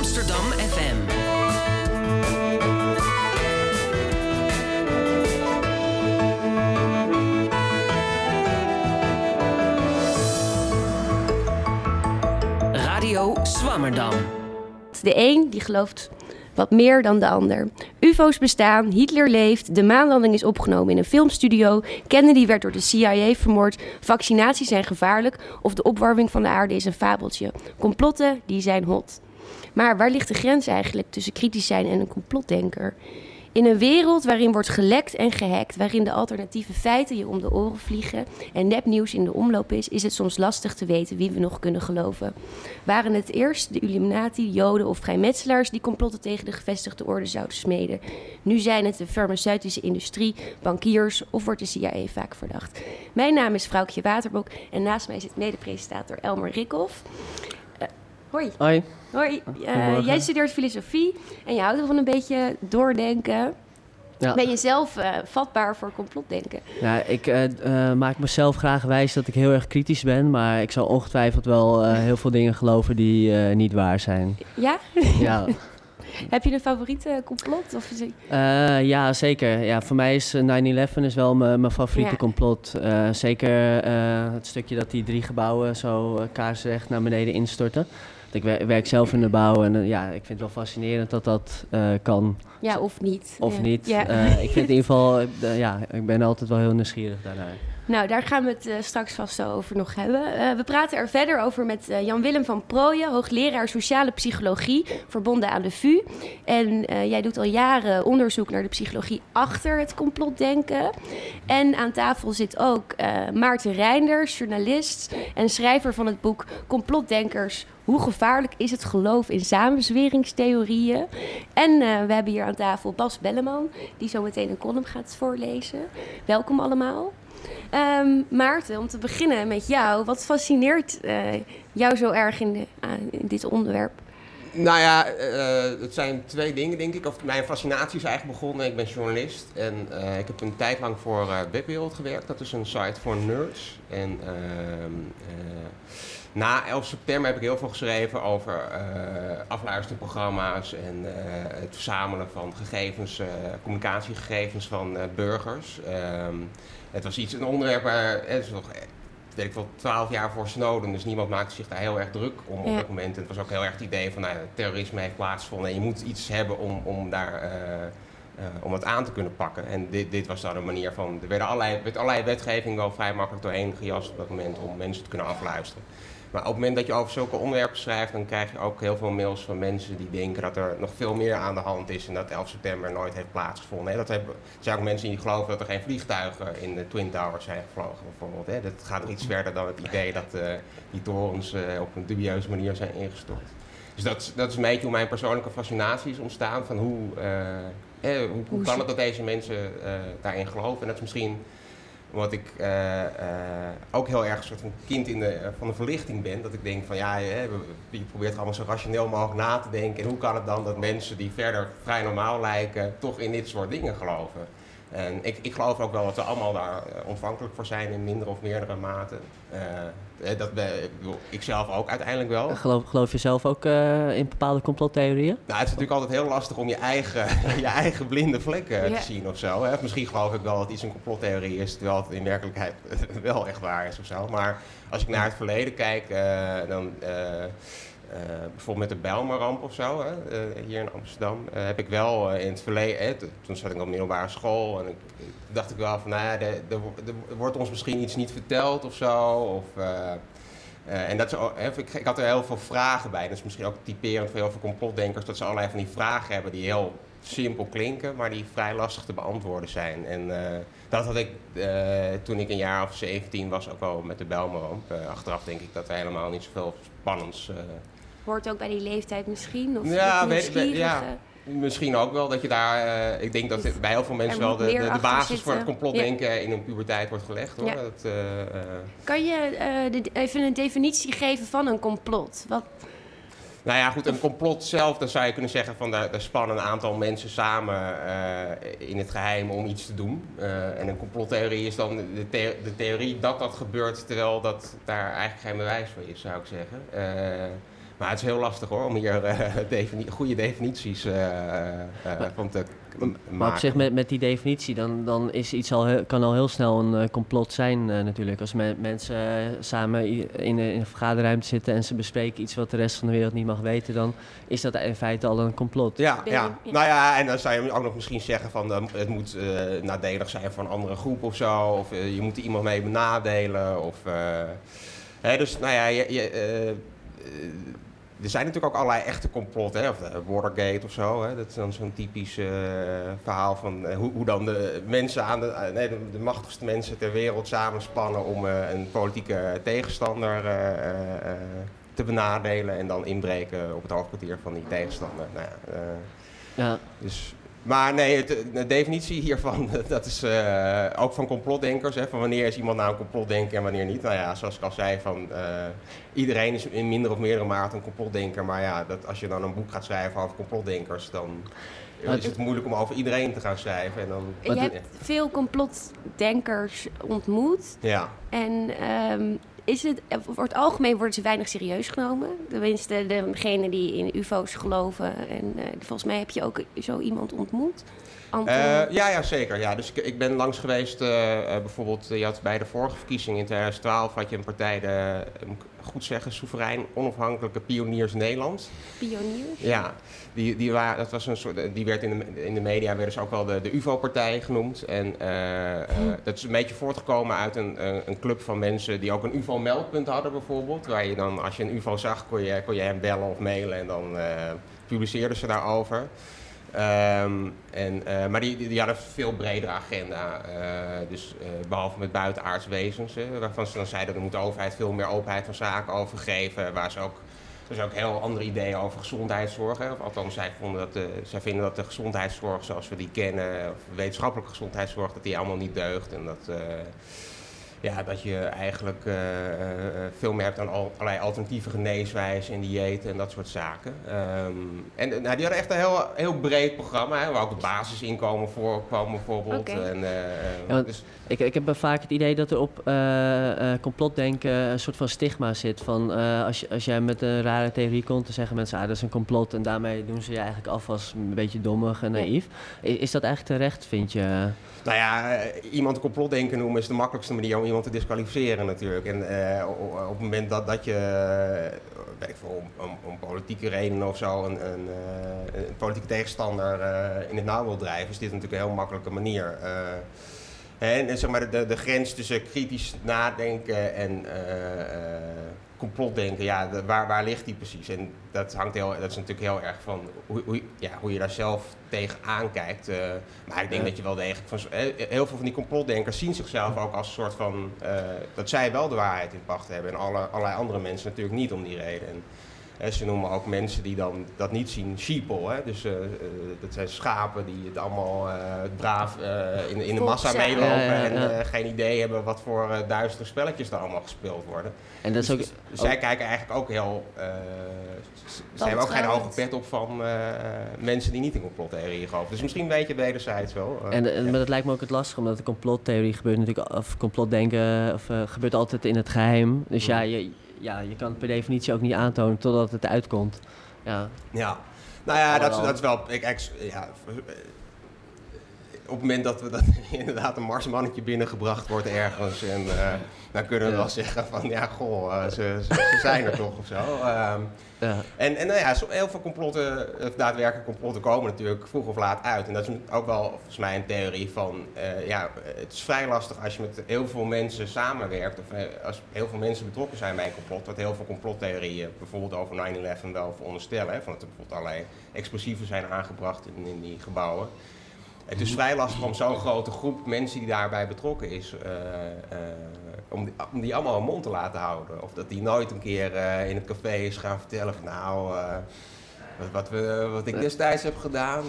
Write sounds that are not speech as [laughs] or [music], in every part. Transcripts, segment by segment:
Amsterdam FM. Radio Swammerdam. De een die gelooft wat meer dan de ander. UFO's bestaan, Hitler leeft, de maanlanding is opgenomen in een filmstudio, Kennedy werd door de CIA vermoord, vaccinaties zijn gevaarlijk of de opwarming van de aarde is een fabeltje. Complotten, die zijn hot. Maar waar ligt de grens eigenlijk tussen kritisch zijn en een complotdenker? In een wereld waarin wordt gelekt en gehackt, waarin de alternatieve feiten je om de oren vliegen en nepnieuws in de omloop is, is het soms lastig te weten wie we nog kunnen geloven. Waren het eerst de Illuminati, Joden of vrijmetselaars die complotten tegen de gevestigde orde zouden smeden? Nu zijn het de farmaceutische industrie, bankiers of wordt de CIA vaak verdacht. Mijn naam is Vrouwtje Waterbok en naast mij zit medepresentator Elmer Rikhoff. Uh, hoi. Hoi. Hoi, uh, jij studeert filosofie en je houdt van een beetje doordenken. Ja. Ben je zelf uh, vatbaar voor complotdenken? Ja, ik uh, maak mezelf graag wijs dat ik heel erg kritisch ben, maar ik zal ongetwijfeld wel heel veel dingen geloven die niet waar zijn. Ja? [laughs] Ja. [laughs] Heb je een favoriete complot? Of is ja, zeker. Ja, voor mij is 9-11 is wel mijn favoriete ja. complot. zeker het stukje dat die drie gebouwen zo kaarsrecht naar beneden instorten. Ik werk zelf in de bouw en ja, ik vind het wel fascinerend dat dat uh, kan. Ja, of niet. Of ja. niet. Ja. Uh, ik vind in ieder geval, ja, ik ben altijd wel heel nieuwsgierig daarnaar. Nou, daar gaan we het straks vast zo over nog hebben. we praten er verder over met Jan-Willem van Prooijen, hoogleraar sociale psychologie, verbonden aan de VU. En jij doet al jaren onderzoek naar de psychologie achter het complotdenken. En aan tafel zit ook Maarten Reinders, journalist en schrijver van het boek Complotdenkers hoe gevaarlijk is het geloof in samenzweringstheorieën? En we hebben hier aan tafel Bas Belleman, die zo meteen een column gaat voorlezen. Welkom allemaal. Um, Maarten, om te beginnen met jou. Wat fascineert uh, jou zo erg in, de, uh, in, dit onderwerp? Nou ja, het zijn twee dingen, denk ik. Of mijn fascinatie is eigenlijk begonnen. Ik ben journalist en ik heb een tijd lang voor Webwereld gewerkt. Dat is een site voor nerds. En ehm, na 11 september heb ik heel veel geschreven over afluisterprogramma's en het verzamelen van gegevens, communicatiegegevens van burgers. Um, het was iets, een onderwerp waar, het is nog, weet ik wel, 12 jaar voor Snowden, dus niemand maakte zich daar heel erg druk om ja. op dat moment. En het was ook heel erg het idee van, nou, terrorisme heeft plaatsgevonden en je moet iets hebben om, om daar... om het aan te kunnen pakken. En dit, dit was dan een manier van. Er werden allerlei, werd allerlei wetgeving wel vrij makkelijk doorheen gejast op dat moment om mensen te kunnen afluisteren. Maar op het moment dat je over zulke onderwerpen schrijft, dan krijg je ook heel veel mails van mensen die denken dat er nog veel meer aan de hand is en dat 11 september nooit heeft plaatsgevonden. Dat hebben, er zijn ook mensen die geloven dat er geen vliegtuigen in de Twin Towers zijn gevlogen, bijvoorbeeld. Hè. Dat gaat nog iets verder dan het idee dat uh, die torens uh, op een dubieuze manier zijn ingestort. Dus dat, dat is een beetje hoe mijn persoonlijke fascinatie is ontstaan. Van hoe, uh, eh, hoe, hoe kan het dat deze mensen daarin geloven? En dat is misschien omdat ik uh, uh, ook heel erg een soort van kind in de, uh, van de verlichting ben. Dat ik denk van ja, je, je probeert allemaal zo rationeel mogelijk na te denken. En hoe kan het dan dat mensen die verder vrij normaal lijken, toch in dit soort dingen geloven? En ik, ik geloof ook wel dat we allemaal daar ontvankelijk voor zijn in mindere of meerdere mate. dat we, ik zelf ook uiteindelijk wel. Geloof, geloof je zelf ook uh, in bepaalde complottheorieën? Nou, het is natuurlijk altijd heel lastig om je eigen, [laughs] je eigen blinde vlekken te zien of zo. Hè? Misschien geloof ik wel dat iets een complottheorie is, terwijl het in werkelijkheid [laughs] wel echt waar is of zo. Maar als ik naar het verleden kijk, uh, dan... Uh, bijvoorbeeld met de Bijlmerramp of zo, hè, uh, hier in Amsterdam, uh, heb ik wel in het verleden, toen zat ik op middelbare school en ik, dacht ik wel van, nou ja, er wordt ons misschien iets niet verteld of zo. En dat ik, ik, had er heel veel vragen bij. Dat is misschien ook typerend voor heel veel complotdenkers, dat ze allerlei van die vragen hebben die heel simpel klinken, maar die vrij lastig te beantwoorden zijn. En dat had ik toen ik een jaar of 17 was ook wel met de Bijlmerramp. achteraf denk ik dat er helemaal niet zoveel spannends hoort ook bij die leeftijd misschien? Of ja, weet, weet, ja, misschien ook wel dat je daar. Uh, ik denk dat bij heel veel mensen wel de, de, de basis zitten. voor het complotdenken ja. in hun puberteit wordt gelegd. Hoor. Ja. Dat, uh, uh, kan je de, even een definitie geven van een complot? Wat... Nou ja, goed, een complot zelf, dan zou je kunnen zeggen van daar, daar spannen een aantal mensen samen in het geheim om iets te doen. en een complottheorie is dan de, the de, theorie dat dat gebeurt terwijl dat daar eigenlijk geen bewijs voor is, zou ik zeggen. Maar het is heel lastig hoor, om hier uh, [laughs] defini goede definities uh, uh, van te maken. Maar op zich met, met die definitie, dan, dan is iets al heel, kan al heel snel een complot zijn natuurlijk. Als me mensen samen in, in een vergaderruimte zitten en ze bespreken iets wat de rest van de wereld niet mag weten, dan is dat in feite al een complot. Ja, ja. nou ja, en dan zou je ook nog misschien zeggen van het moet nadelig zijn voor een andere groep of zo. Of je moet er iemand mee benadelen. Of, hè, dus nou ja, je, je er zijn natuurlijk ook allerlei echte complotten, hè? of uh, Watergate of zo. Hè? Dat is dan zo'n typisch uh, verhaal van uh, hoe, hoe, dan de mensen aan de, nee, de, de, machtigste mensen ter wereld samenspannen om een politieke tegenstander te benadelen en dan inbreken op het hoofdkwartier van die tegenstander. Nou ja, ja. Dus maar nee, de definitie hiervan, [laughs] dat is uh, ook van complotdenkers. Hè, van wanneer is iemand nou een complotdenker en wanneer niet. Nou ja, zoals ik al zei, van, uh, iedereen is in minder of meerdere mate een complotdenker. Maar ja, dat, als je dan een boek gaat schrijven over complotdenkers, dan is het moeilijk om over iedereen te gaan schrijven. En dan, je hebt veel complotdenkers ontmoet. Ja. En um, is het, voor het algemeen worden ze weinig serieus genomen. Tenminste, degenen die in UFO's geloven. En uh, volgens mij heb je ook zo iemand ontmoet. Uh, ja, ja, zeker. Ja. Dus ik, ben langs geweest, bijvoorbeeld, je had bij de vorige verkiezing in 2012 had je een partij, de, goed zeggen, soeverein onafhankelijke pioniers Nederland. Pioniers? Ja, die, die, waren, dat was een soort, die werd in de, in de media werden ze ook wel de, de UFO-partij genoemd. En uh, uh, dat is een beetje voortgekomen uit een, een club van mensen die ook een UFO-meldpunt hadden bijvoorbeeld. Waar je dan, als je een UFO zag, kon je, kon je hem bellen of mailen en dan uh, publiceerden ze daarover. Um, en, uh, maar die, die, hadden een veel bredere agenda. Uh, dus uh, behalve met buitenaards wezens, waarvan ze dan zeiden er moet de overheid veel meer openheid van zaken overgeven. Waar ze ook, zijn ook heel andere ideeën over gezondheidszorg. Hè. Of althans, zij, vonden dat de, vinden dat de gezondheidszorg zoals we die kennen, of wetenschappelijke gezondheidszorg, dat die allemaal niet deugt. En dat ja, dat je eigenlijk uh, veel meer hebt aan al, allerlei alternatieve geneeswijzen en diëten en dat soort zaken. Um, en nou, die hadden echt een heel, heel breed programma, hè, waar ook het basisinkomen voorkwam bijvoorbeeld. Okay. En, uh, ja, dus... ik, ik heb vaak het idee dat er op complotdenken een soort van stigma zit. Van als, je, als jij met een rare theorie komt, dan zeggen mensen ah, dat is een complot. En daarmee doen ze je eigenlijk af als een beetje dommig en naïef. Is, is dat eigenlijk terecht, vind je? Nou ja, iemand een complotdenken noemen is de makkelijkste manier om iemand te disqualificeren natuurlijk. En uh, op het moment dat, dat je, weet ik veel, om, politieke redenen of zo, een, een, een politieke tegenstander in het nauw wil drijven, is dit natuurlijk een heel makkelijke manier. en, en zeg maar de, de grens tussen kritisch nadenken en complotdenken, ja, de, waar, waar ligt die precies? En dat, hangt heel, dat is natuurlijk heel erg van hoe, hoe, ja, hoe je daar zelf tegen aankijkt. Uh, maar ik denk dat je wel degelijk van heel veel van die complotdenkers zien zichzelf ook als een soort van uh, dat zij wel de waarheid in pacht hebben en alle, allerlei andere mensen natuurlijk niet om die reden. En, hè, ze noemen ook mensen die dan dat niet zien sheeple. Hè? Dus uh, dat zijn schapen die het allemaal braaf in, in de massa meelopen ja, ja, ja. en geen idee hebben wat voor duistere spelletjes er allemaal gespeeld worden. En dat is dus, ook, dus, zij kijken eigenlijk ook heel ze hebben ook geen hoge pet op van mensen die niet in complottheorieën geloven. Dus misschien weet je wederzijds wel. En, en maar dat lijkt me ook het lastig, omdat de complottheorie gebeurt natuurlijk, of complotdenken of, gebeurt altijd in het geheim. Dus ja, je, ja, je kan het per definitie ook niet aantonen totdat het uitkomt. Ja, ja. nou ja, dat, dat is wel. Ik, ja, op het moment dat, we, dat [laughs] inderdaad een marsmannetje binnengebracht wordt ergens. En uh, dan kunnen we ja. wel zeggen van ja, goh, uh, ze, ze, ze, zijn er toch of zo. Um, ja. En, en nou ja, heel veel complotten, daadwerkelijk complotten komen natuurlijk vroeg of laat uit. En dat is ook wel volgens mij een theorie van, uh, ja, het is vrij lastig als je met heel veel mensen samenwerkt. Of als heel veel mensen betrokken zijn bij een complot. Wat heel veel complottheorieën, bijvoorbeeld over 9-11 wel veronderstellen. Hè, van dat er bijvoorbeeld allerlei explosieven zijn aangebracht in, in die gebouwen. Het is vrij lastig om zo'n grote groep mensen die daarbij betrokken is, uh, uh, om, die, om, die, allemaal een mond te laten houden. Of dat die nooit een keer uh, in het café is gaan vertellen van nou, wat, wat, we, wat, ik destijds heb gedaan.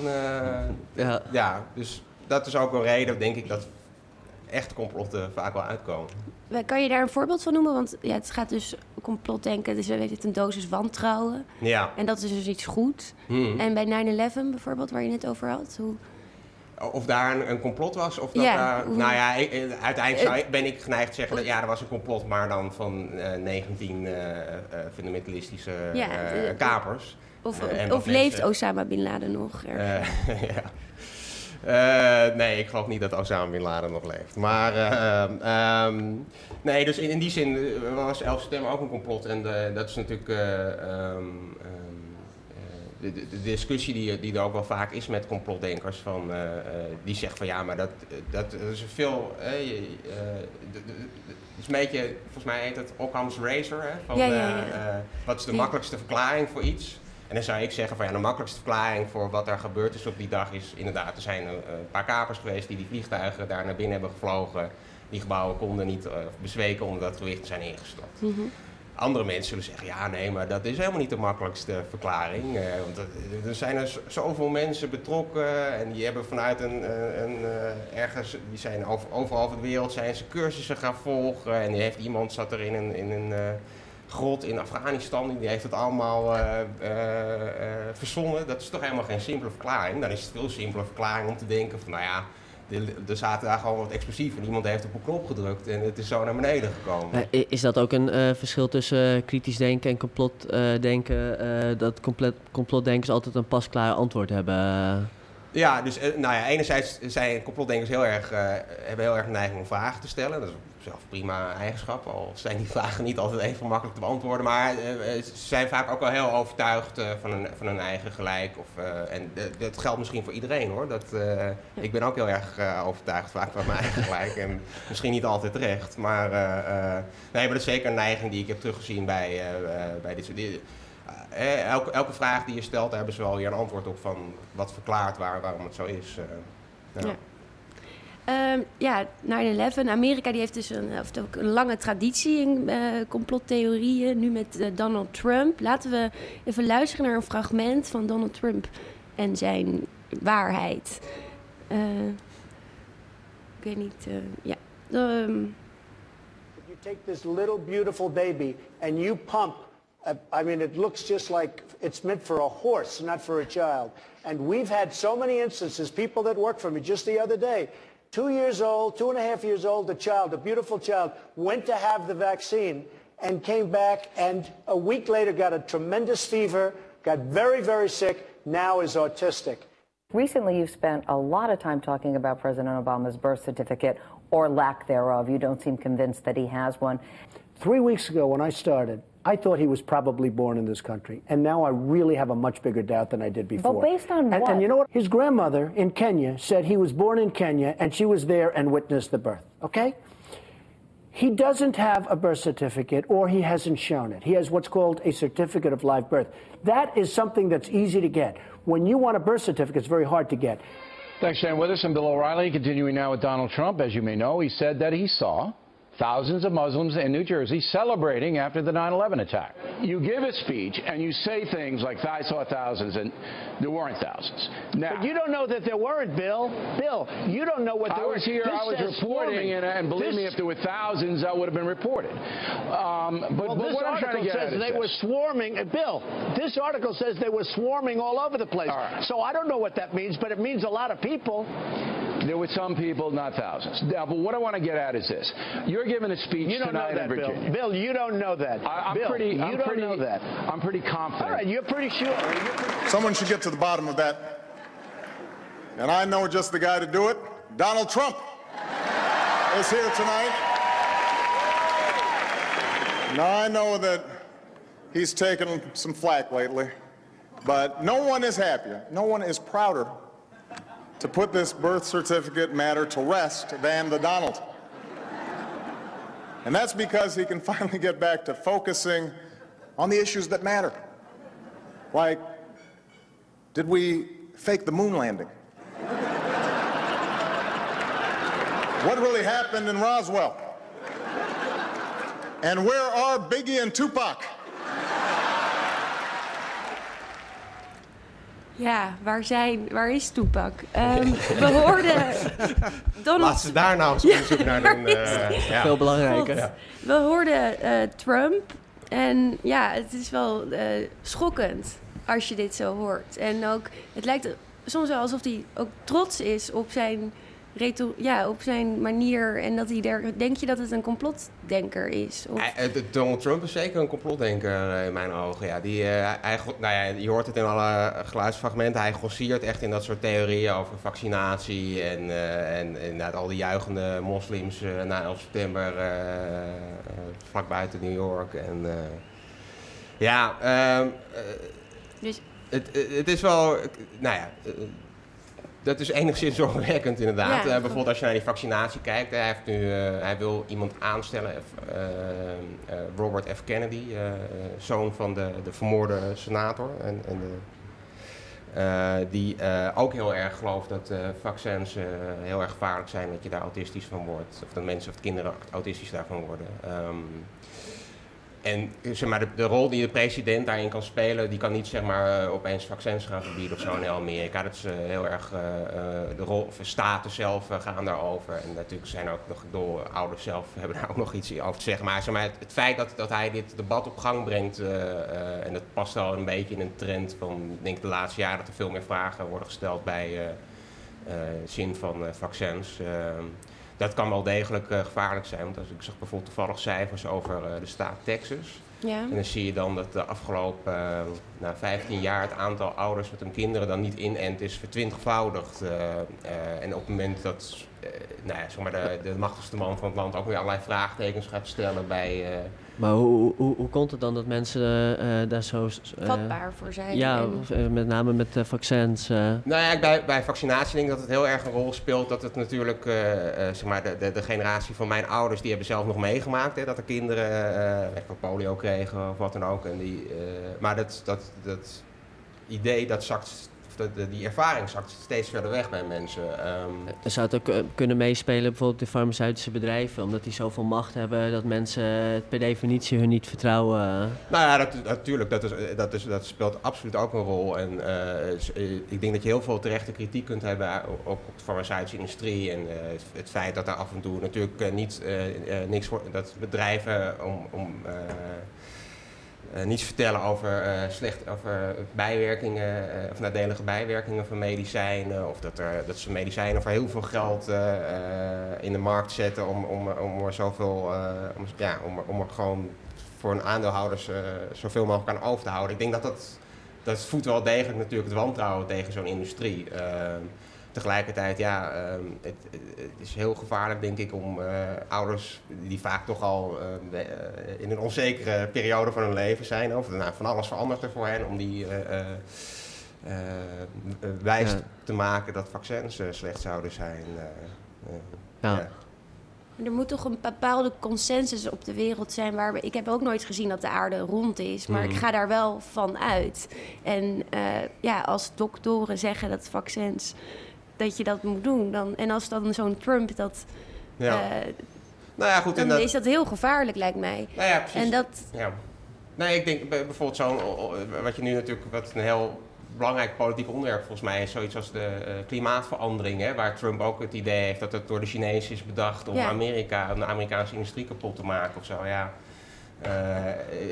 ja. ja, dus dat is ook een reden, denk ik, dat echte complotten vaak wel uitkomen. Kan je daar een voorbeeld van noemen? Want ja, het gaat dus complotdenken, dus we weten het een dosis wantrouwen. Ja. En dat is dus iets goed. Hmm. En bij 9-11 bijvoorbeeld, waar je het over had, hoe... of daar een, een, complot was. Of dat Ja, daar- hoe- nou ja, ik- eh, uiteindelijk zou ik- ben ik geneigd te zeggen dat ja, er was een complot, maar dan van eh 19 eh, eh, fundamentalistische Ja, eh, de- kapers. Of, Eh, leeft mensen- Osama Bin Laden nog? Eh, [laughs] ja. Eh, nee, ik geloof niet dat Osama Bin Laden nog leeft. Maar eh, ehm, nee, dus in, in die zin eh, was 11 september ook een complot. En eh, dat is natuurlijk eh, ehm, ehm, eh, de, de, discussie die, die er ook wel vaak is met complotdenkers. Van, eh, eh, die zegt van ja, maar dat, dat, dat is veel... eh, het is een beetje, volgens mij heet het Occam's Razor. Hè, van, Ja, ja, ja. wat is de makkelijkste verklaring voor iets? En dan zou ik zeggen van ja, de makkelijkste verklaring voor wat er gebeurd is op die dag is inderdaad, er zijn een, paar kapers geweest die die vliegtuigen daar naar binnen hebben gevlogen. Die gebouwen konden niet bezweken omdat het gewicht zijn ingestort. Mhm. Andere mensen zullen zeggen, ja nee, maar dat is helemaal niet de makkelijkste verklaring. eh, want er- zijn er zoveel mensen betrokken en die hebben vanuit een, een, een, eh, ergens, die zijn over, overal over de wereld zijn ze cursussen gaan volgen. En die heeft iemand zat er in een, in een eh, grot in Afghanistan, die heeft het allemaal eh, eh, eh, verzonnen. Dat is toch helemaal geen simpele verklaring. Dan is het veel simpele verklaring om te denken van, nou ja, er- zaten daar gewoon wat explosieven en iemand heeft op een knop gedrukt en het is zo naar beneden gekomen. Is dat ook een eh, verschil tussen eh, kritisch denken en complotdenken? denken? eh, dat compleet, complotdenkers altijd een pasklaar antwoord hebben? Ja, dus nou ja, enerzijds zijn complotdenkers heel erg, hebben heel erg neiging om vragen te stellen. Dat is een prima eigenschap, al zijn die [laughs] vragen niet altijd even makkelijk te beantwoorden. Maar eh, eh, ze zijn vaak ook wel heel overtuigd eh, van, hun, van hun eigen gelijk. Of, en dat geldt misschien voor iedereen hoor. Dat, Ik ben ook heel erg overtuigd vaak van mijn eigen gelijk. En [laughs] misschien niet altijd terecht. Maar, nee, maar dat is zeker een neiging die ik heb teruggezien bij, bij dit soort dingen. Elke, elke vraag die je stelt, daar hebben ze wel weer een antwoord op van wat verklaart waar, waarom het zo is. ja. Ehm, ja, 9-11. Amerika die heeft dus een, of een lange traditie in eh, complottheorieën. Nu met eh, Donald Trump. Laten we even luisteren naar een fragment van Donald Trump en zijn waarheid. Eh, ik weet niet. ja. Ehm, You take this little beautiful baby and you pump. uh, I mean, it looks just like it's meant for a horse, not for a child. And we've had so many instances, people that work for me just the other day, two years old, two and a half years old, a child, a beautiful child, went to have the vaccine and came back and a week later got a tremendous fever, got very, very sick, now is autistic. Recently, you've spent a lot of time talking about President Obama's birth certificate or lack thereof. You don't seem convinced that he has one. Three weeks ago, when I started, I thought he was probably born in this country. And now I really have a much bigger doubt than I did before. based on and, what? And you know what? His grandmother in Kenya said he was born in Kenya and she was there and witnessed the birth. Okay? He doesn't have a birth certificate or he hasn't shown it. He has what's called a certificate of live birth. That is something that's easy to get. When you want a birth certificate, it's very hard to get. Thanks, Dan. With us, I'm Bill O'Reilly. Continuing now with Donald Trump. As you may know, he said that he saw thousands of Muslims in New Jersey celebrating after the 9 11 attack. You give a speech and you say things like, I saw thousands, and there weren't thousands. Now, But you don't know that there weren't, Bill. Bill, you don't know what there I was were. here, This I was reporting, and, and believe This- me, if there were thousands, that would have been reported. Um, but, Well, but this what I'm trying article to get says at is they this. were swarming. uh, Bill, this article says they were swarming all over the place. Right. So I don't know what that means, but it means a lot of people. There were some people, not thousands. Now, but what I want to get at is this: You're giving a speech You don't tonight know that, in Bill. Virginia. Bill, you don't know that. I, I'm Bill, pretty. you I'm don't pretty, know that. I'm pretty confident. All right, you're pretty sure. Someone should get to the bottom of that. And I know just the guy to do it. Donald Trump is here tonight. Now, I know that he's taken some flack lately, but no one is happier, no one is prouder to put this birth certificate matter to rest than the Donald. And that's because he can [laughs] finally get back to focusing on the issues that matter. Like, did we fake the moon landing? what really happened in Roswell? And where are Biggie and Tupac? Ja, waar, zijn, waar is Toepak? Ehm, we hoorden [laughs] Donald Laat ze daar nou eens onderzoek naar [laughs] doen. eh, ja. Veel belangrijker. We hoorden eh, Trump. En ja, het is wel eh, schokkend als je dit zo hoort. En ook, het lijkt soms wel alsof hij ook trots is op zijn, ja, op zijn manier. En dat hij er. Denk je dat het een complotdenker is? Of, eh, Donald Trump is zeker een complotdenker eh, in mijn ogen. Ja, die, eh, hij, nou ja, je hoort het in alle geluidsfragmenten. Hij grossiert echt in dat soort theorieën over vaccinatie. En, eh en inderdaad al die juichende moslims na 11 september vlak buiten New York. En, ja, ehm, eh, dus het, het- is wel, nou ja, dat is enigszins [laughs] zorgwekkend inderdaad. Ja, Eh, bijvoorbeeld als je naar die vaccinatie kijkt, hij, heeft nu, eh, hij wil iemand aanstellen, eh, Robert F. Kennedy, zoon van de, de vermoorde senator. En, en de, die ook heel erg gelooft dat vaccins heel erg gevaarlijk zijn, dat je daar autistisch van wordt. Of dat mensen of kinderen autistisch daarvan worden. Ehm, en zeg maar, de, rol die de president daarin kan spelen, die kan niet zeg maar, eh, opeens vaccins gaan verbieden of zo in Amerika. Dat is eh, heel erg eh, de rol, de staten zelf gaan daarover. En natuurlijk zijn ook de ouders zelf [laughs] hebben daar ook nog iets over te zeggen. Maar, zeg maar het, feit dat, dat hij dit debat op gang brengt, en dat past wel een beetje in een trend van denk de laatste jaren dat er veel meer vragen worden gesteld bij zin van vaccins. Dat kan wel degelijk eh, gevaarlijk zijn. Want als ik zag bijvoorbeeld toevallig cijfers over eh, de staat Texas. ja. En dan zie je dan dat de afgelopen eh, nou, 15 jaar het aantal ouders met hun kinderen dan niet inent is vertwintigvoudigd. Eh, eh, en op het moment dat nou ja, zeg maar de, de machtigste man van het land ook weer allerlei vraagtekens gaat stellen bij. eh, Maar hoe, hoe, hoe komt het dan dat mensen eh, daar zo... eh, vatbaar voor zijn. Ja, en- eh, met name met eh, vaccins. eh. Nou ja, bij, bij vaccinatie denk ik dat het heel erg een rol speelt. Dat het natuurlijk, eh, eh, zeg maar, de, de, de generatie van mijn ouders, die hebben zelf nog meegemaakt. Hè, dat de kinderen eh echt van polio kregen of wat dan ook. En die, eh, maar dat, dat, dat idee, dat zakt, die ervaring zakt steeds verder weg bij mensen. Ehm, Zou het ook eh, kunnen meespelen bijvoorbeeld de farmaceutische bedrijven, omdat die zoveel macht hebben dat mensen het per definitie hun niet vertrouwen? Nou ja, dat, natuurlijk, dat, is, dat, is, dat speelt absoluut ook een rol. En eh, eh, ik denk dat je heel veel terechte kritiek kunt hebben op, op de farmaceutische industrie. En eh, het, feit dat er af en toe natuurlijk eh, niet, eh, eh, niks wordt, dat bedrijven om, om eh, eh, niets vertellen over, eh, slecht, over bijwerkingen eh, of nadelige bijwerkingen van medicijnen. Of dat, er, dat ze medicijnen voor heel veel geld eh, eh, in de markt zetten om, om, om er zoveel, eh, om, ja, om, om er gewoon voor hun aandeelhouders eh, zoveel mogelijk aan over te houden. Ik denk dat dat, dat voedt wel degelijk natuurlijk het wantrouwen tegen zo'n industrie. Tegelijkertijd, ja, ehm, het, het- is heel gevaarlijk, denk ik, om eh, ouders die vaak toch al eh, we- eh, in een onzekere periode van hun leven zijn, of nou, van alles verandert er voor hen, om die eh, eh, eh, wijs Ja. te maken dat vaccins slecht zouden zijn. eh, eh, Ja. ja. Er moet toch een bepaalde consensus op de wereld zijn waar we. Ik heb ook nooit gezien dat de aarde rond is, maar ik ga daar wel van uit. En eh, ja, als doktoren zeggen dat vaccins dat je dat moet doen, dan en als dan zo'n Trump dat, Ja. eh, nou ja, goed, dan is dat heel gevaarlijk, lijkt mij. Nou ja, precies. En dat, Ja. Nee, ik denk bij- bijvoorbeeld zo'n, wat je nu natuurlijk, wat een heel belangrijk politiek onderwerp volgens mij is, zoiets als de eh, klimaatverandering, hè, waar Trump ook het idee heeft dat het door de Chinezen is bedacht om Ja. Amerika, de Amerikaanse industrie kapot te maken of zo, ja. Eh,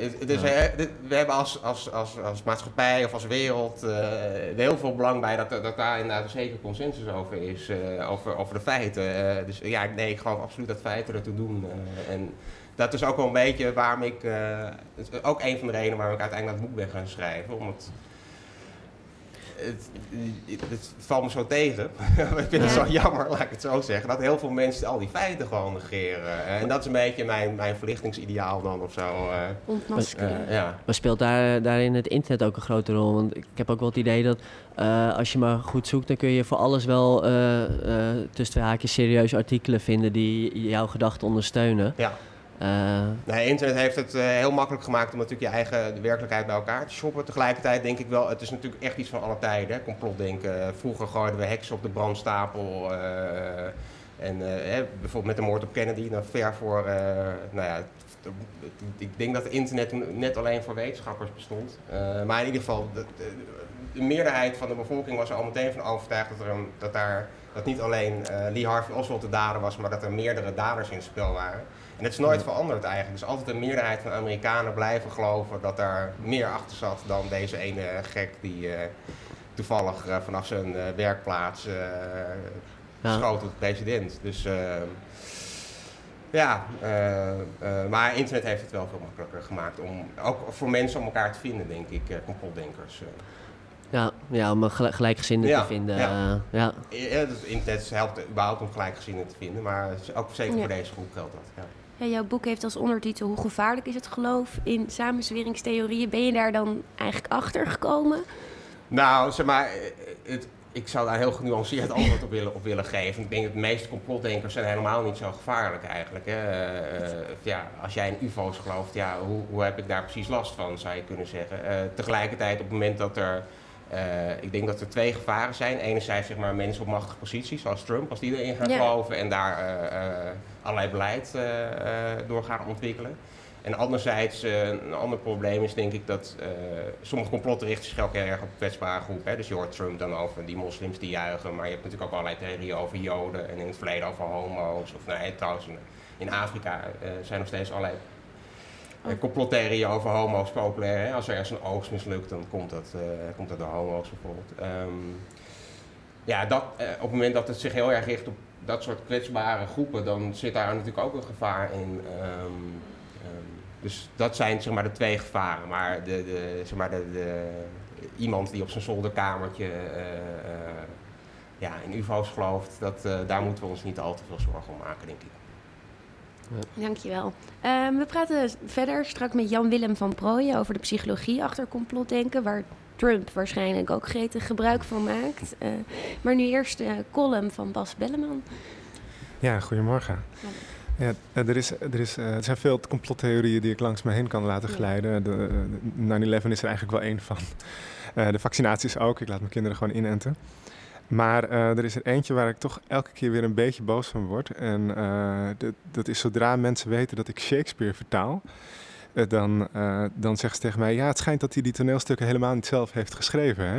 het, het is, eh, we hebben als, als, als, als maatschappij of als wereld eh, er heel veel belang bij dat, dat daar inderdaad een zekere consensus over is, over, over de feiten. Dus ja, nee, ik geloof absoluut dat feiten ertoe doen. en dat is ook wel een beetje waarom ik, ook een van de redenen waarom ik uiteindelijk dat boek ben gaan schrijven. Omdat het, het, het valt me zo tegen. [laughs] ik vind het zo jammer, laat ik het zo zeggen, dat heel veel mensen al die feiten gewoon negeren. En dat is een beetje mijn, mijn verlichtingsideaal dan of zo. eh. ontmaskeren. Eh, ja. Maar speelt daar, daarin het internet ook een grote rol? Want ik heb ook wel het idee dat eh, als je maar goed zoekt, dan kun je voor alles wel eh, eh, tussen twee haakjes serieuze artikelen vinden die jouw gedachten ondersteunen. ja. Eh, Nee, internet heeft het eh, heel makkelijk gemaakt om natuurlijk je eigen werkelijkheid bij elkaar te shoppen. Tegelijkertijd denk ik wel, het is natuurlijk echt iets van alle tijden, complotdenken. Vroeger gooiden we heksen op de brandstapel. eh, en bijvoorbeeld met de moord op Kennedy, dan ver voor, nou ja, ik denk dat internet toen net alleen voor wetenschappers bestond. Maar in ieder geval, de, de, de meerderheid van de bevolking was er al meteen van overtuigd dat, er dat, daar, dat niet alleen Lee Harvey Oswald de dader was, maar dat er meerdere daders in het spel waren. En het is nooit veranderd eigenlijk. Dus altijd een meerderheid van Amerikanen blijven geloven dat daar meer achter zat dan deze ene gek die eh, toevallig vanaf zijn werkplaats ja. geschoten tot president. Dus ja, maar internet heeft het wel veel makkelijker gemaakt om ook voor mensen om elkaar te vinden, denk ik, complotdenkers. Ja, ja om gelijkgezinden te vinden. Ja. ja. ja het internet helpt überhaupt om gelijkgezinden te vinden, maar ook zeker voor deze groep geldt dat. Ja. Jouw boek heeft als ondertitel Hoe gevaarlijk is het geloof in samenzweringstheorieën? Ben je daar dan eigenlijk achter gekomen? Nou, zeg maar, het, ik zou daar heel genuanceerd antwoord op willen, op willen geven. Ik denk dat de meeste complotdenkers zijn helemaal niet zo gevaarlijk eigenlijk. Hè. Uh, ja, als jij in ufo's gelooft, ja, hoe, hoe heb ik daar precies last van, zou je kunnen zeggen. Uh, tegelijkertijd op het moment dat er uh, ik denk dat er twee gevaren zijn. Enerzijds zeg maar, mensen op machtige posities, zoals Trump, als die erin gaan geloven en daar uh, uh, allerlei beleid door gaan ontwikkelen. En anderzijds, een ander probleem is denk ik dat sommige complotten richten zich ook heel erg op kwetsbare groepen. Dus je hoort Trump dan over die moslims die juichen, maar je hebt natuurlijk ook allerlei theorieën over joden en in het verleden over homo's. Of nou, trouwens, in Afrika zijn nog steeds allerlei uh, complottheorieën over homo's populair. Hè? Als er ergens een oogst mislukt, dan komt dat, uh, komt dat door homo's bijvoorbeeld. Um, ja, dat, uh, op het moment dat het zich heel erg richt op dat soort kwetsbare groepen, dan zit daar natuurlijk ook een gevaar in. Um, um, dus dat zijn zeg maar de twee gevaren. Maar, de, de, zeg maar de, de iemand die op zijn zolderkamertje ja, in UFO's gelooft, dat, daar moeten we ons niet al te veel zorgen om maken, denk ik. Ja. Dankjewel. Um, we praten verder straks met Jan-Willem van Prooijen over de psychologie achter complotdenken, waar Trump waarschijnlijk ook gretig gebruik van maakt. Uh, maar nu eerst de column van Bas Belleman. Ja, goedemorgen. Ja, eh, er, is, er, is, uh, er zijn veel complottheorieën die ik langs me heen kan laten glijden. De, 9-11 is er eigenlijk wel één van. Uh, de vaccinaties ook. Ik laat mijn kinderen gewoon inenten. Maar uh, er is er eentje waar ik toch elke keer weer een beetje boos van word. En uh, dat, dat, is zodra mensen weten dat ik Shakespeare vertaal. Uh, dan, dan zeggen ze tegen mij: Ja, het schijnt dat hij die toneelstukken helemaal niet zelf heeft geschreven. Hè?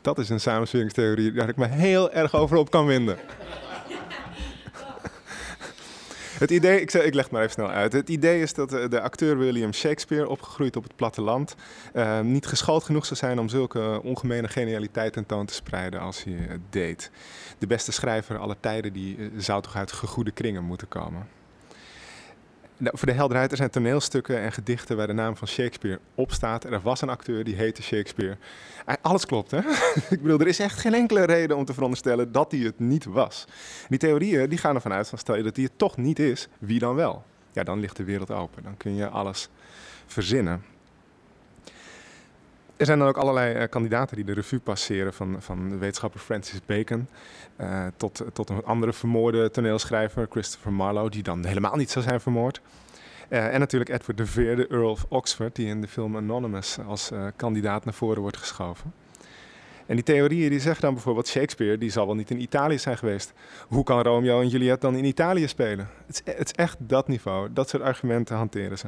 Dat is een samensweringstheorie waar ik me heel erg over op kan winden. Het idee, ik, ik leg het maar even snel uit. Het idee is dat de acteur William Shakespeare, opgegroeid op het platteland, uh, niet geschoold genoeg zou zijn om zulke ongemene genialiteit tentoon te spreiden als hij het deed. De beste schrijver aller tijden die, eh, zou toch uit gegoede kringen moeten komen. Nou, voor de helderheid, er zijn toneelstukken en gedichten waar de naam van Shakespeare op staat. Er was een acteur die heette Shakespeare. Alles klopt, hè? [laughs] ik bedoel, er is echt geen enkele reden om te veronderstellen dat hij het niet was. Die theorieën die gaan ervan uit, van stel je dat hij het toch niet is, wie dan wel? Ja, dan ligt de wereld open. Dan kun je alles verzinnen. Er zijn dan ook allerlei uh, kandidaten die de revue passeren, van, van de wetenschapper Francis Bacon uh, tot, tot een andere vermoorde toneelschrijver, Christopher Marlowe, die dan helemaal niet zou zijn vermoord. Uh, en natuurlijk Edward de Vere, de Earl of Oxford, die in de film Anonymous als kandidaat naar voren wordt geschoven. En die theorieën die zeggen dan bijvoorbeeld Shakespeare, die zal wel niet in Italië zijn geweest. Hoe kan Romeo en Juliet dan in Italië spelen? Het is, het is echt dat niveau, dat soort argumenten hanteren ze.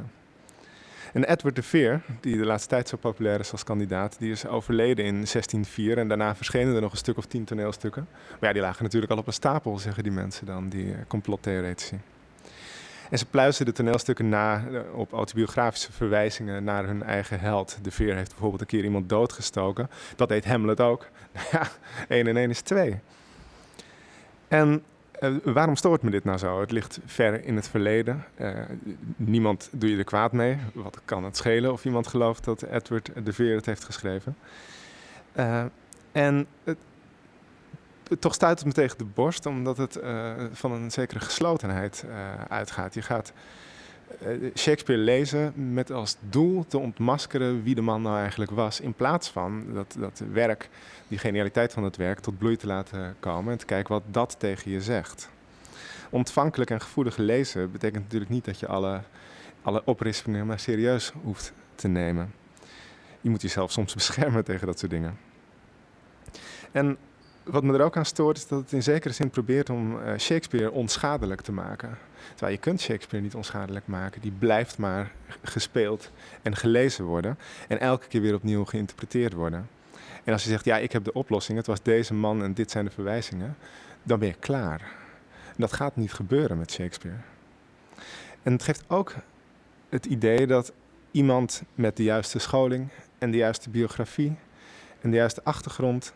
En Edward de Veer, die de laatste tijd zo populair is als kandidaat, die is overleden in 1604 en daarna verschenen er nog een stuk of tien toneelstukken. Maar ja, die lagen natuurlijk al op een stapel, zeggen die mensen dan, die uh, complottheoretici. En ze pluizen de toneelstukken na uh, op autobiografische verwijzingen naar hun eigen held. De Veer heeft bijvoorbeeld een keer iemand doodgestoken. Dat deed Hamlet ook. [laughs] ja, 1 en 1 is 2. En uh, waarom stoort me dit nou zo? Het ligt ver in het verleden. Uh, niemand doe je er kwaad mee. Wat kan het schelen of iemand gelooft dat Edward de Veer het heeft geschreven? Uh, en het, toch stuit het me tegen de borst, omdat het van een zekere geslotenheid uitgaat. Je gaat Shakespeare lezen met als doel te ontmaskeren wie de man nou eigenlijk was. In plaats van dat, dat werk, die genialiteit van het werk, tot bloei te laten komen en te kijken wat dat tegen je zegt. Ontvankelijk en gevoelig lezen betekent natuurlijk niet dat je alle, alle oprispingen maar serieus hoeft te nemen. Je moet jezelf soms [laughs] beschermen tegen dat soort dingen. En wat me er ook aan stoort, is dat het in zekere zin probeert om uh, Shakespeare onschadelijk te maken. Terwijl je kunt Shakespeare niet onschadelijk maken. Die blijft maar gespeeld en gelezen worden. En elke keer weer opnieuw geïnterpreteerd worden. En als je zegt, ja, ik heb de oplossing, het was deze man en dit zijn de verwijzingen, dan ben je klaar. En dat gaat niet gebeuren met Shakespeare. En het geeft ook het idee dat iemand met de juiste scholing en de juiste biografie en de juiste achtergrond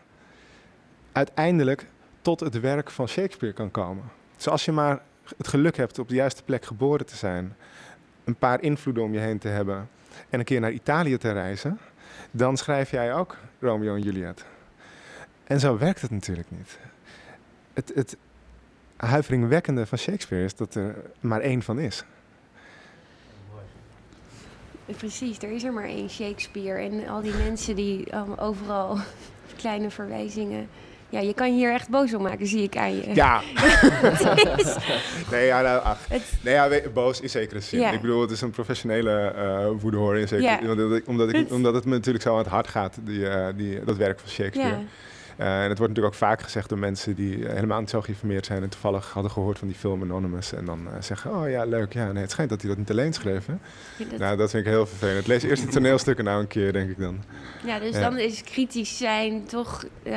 uiteindelijk tot het werk van Shakespeare kan komen. Dus als je maar het geluk hebt op de juiste plek geboren te zijn, een paar invloeden om je heen te hebben en een keer naar Italië te reizen, dan schrijf jij ook Romeo en Juliet. En zo werkt het natuurlijk niet. Het, het huiveringwekkende van Shakespeare is dat er maar één van is. Precies, er is er maar één Shakespeare. En al die mensen die um, overal [laughs] kleine verwijzingen. Ja, je kan je hier echt boos om maken, zie ik aan je. Ja. [laughs] nee, ja, nou, ach. Nee, ja, boos in zekere zin. Ik bedoel, het is een professionele uh, woede hoor. In zekere, ja. omdat, omdat, ik, omdat het me natuurlijk zo aan het hart gaat, die, uh, die, dat werk van Shakespeare. Ja. Uh, en het wordt natuurlijk ook vaak gezegd door mensen die helemaal niet zo geïnformeerd zijn en toevallig hadden gehoord van die film Anonymous. En dan uh, zeggen, oh ja, leuk, ja, nee, het schijnt dat hij dat niet alleen schreef. Hè? Ja, dat... Nou, dat vind ik heel vervelend. Lees eerst de toneelstukken nou een keer, denk ik dan. Ja, dus dan is kritisch zijn toch uh,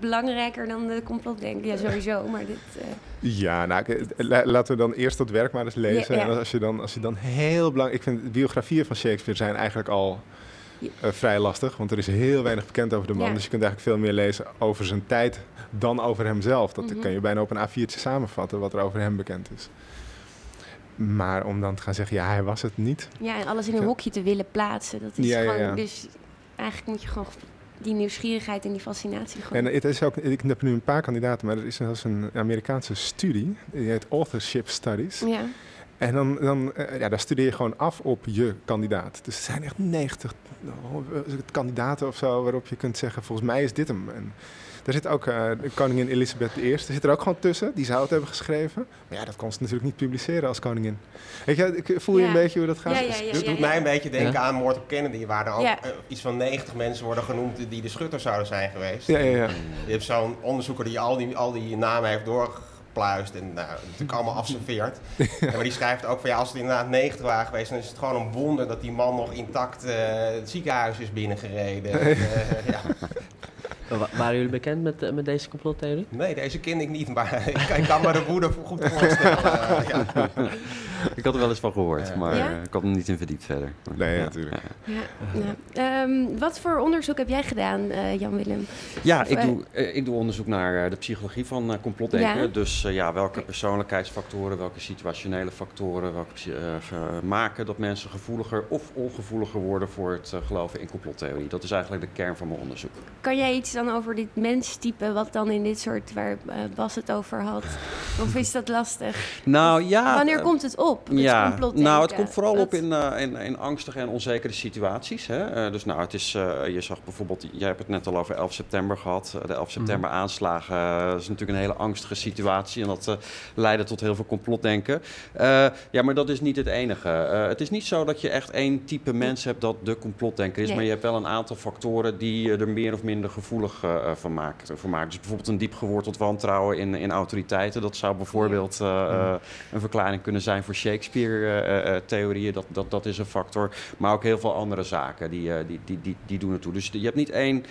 belangrijker dan de complotdenken. Ja, sowieso, maar dit... Ja, nou, laten we dan eerst dat werk maar eens lezen. Ja, ja. En als je, dan, als je dan heel belangrijk... Ik vind biografieën van Shakespeare zijn eigenlijk al uh, vrij lastig, want er is heel weinig bekend over de man. Dus je kunt eigenlijk veel meer lezen over zijn tijd dan over hemzelf. Dat mm kan je bijna op een A4'tje samenvatten wat er over hem bekend is. Maar om dan te gaan zeggen, ja, hij was het niet. Ja, en alles in een hokje te willen plaatsen. Dat is gewoon, dus eigenlijk moet je gewoon die nieuwsgierigheid en die fascinatie gewoon. En het is ook, ik heb nu een paar kandidaten, maar er is zelfs een Amerikaanse studie, die heet Authorship Studies. Ja. En dan, dan uh, ja, daar studeer je gewoon af op je kandidaat. Dus er zijn echt 90 uh, kandidaten of zo waarop je kunt zeggen, volgens mij is dit hem. En daar zit ook uh, koningin Elisabeth I, er zit er ook gewoon tussen, die zou het hebben geschreven. Maar ja, dat kon ze natuurlijk niet publiceren als koningin. Weet je, ik, voel je ja. een beetje hoe dat gaat? Ja, ja, ja, doet mij een beetje denken aan moord op Kennedy, waar er ook uh, iets van 90 mensen worden genoemd die de schutter zouden zijn geweest. Ja, ja, ja. Je hebt zo'n onderzoeker die al die, al die namen heeft doorgegeven pluist en nou, natuurlijk allemaal [laughs] afserveerd. Ja. Maar die schrijft ook van ja, als het inderdaad 90 waren geweest, dan is het gewoon een wonder dat die man nog intact uh, het ziekenhuis is binnengereden. uh, [laughs] ja. Waren jullie bekend met, eh, met deze complottheorie? Nee, deze ken ik niet, maar [laughs] ik, kan me de woede goed voorstellen. Uh, ja. [laughs] Ik had er wel eens van gehoord, maar ja? ik had er niet in verdiept verder. Nee, natuurlijk. Ja, um, wat voor onderzoek heb jij gedaan, uh, Jan-Willem? Ja, ik doe, ik doe onderzoek naar de psychologie van complotdenken. Dus ja, welke persoonlijkheidsfactoren, welke situationele factoren welke, maken dat mensen gevoeliger of ongevoeliger worden voor het geloven in complottheorie. Dat is eigenlijk de kern van mijn onderzoek. Kan jij iets dan over dit menstype, wat dan in dit soort, waar uh, Bas het over had? Of is dat lastig? Nou ja. Wanneer komt het op? Het ja, nou het komt vooral op in, uh, in, in, angstige en onzekere situaties. Hè? Uh, dus nou, het is, je zag bijvoorbeeld, jij hebt het net al over 11 september gehad. de 11 september mhm. aanslagen dat is natuurlijk een hele angstige situatie. En dat leidde tot heel veel complotdenken. ja, maar dat is niet het enige. het is niet zo dat je echt één type mens hebt dat de complotdenker is. Nee. Maar je hebt wel een aantal factoren die er meer of minder gevoelig uh, van, maakt, van maakt. Dus bijvoorbeeld een diep geworteld wantrouwen in, in autoriteiten. Dat zou bijvoorbeeld uh, een verklaring kunnen zijn voor Shakespeare-theorieën. dat, dat, dat is een factor. Maar ook heel veel andere zaken die, die, die, die, die doen ertoe. Dus je hebt niet één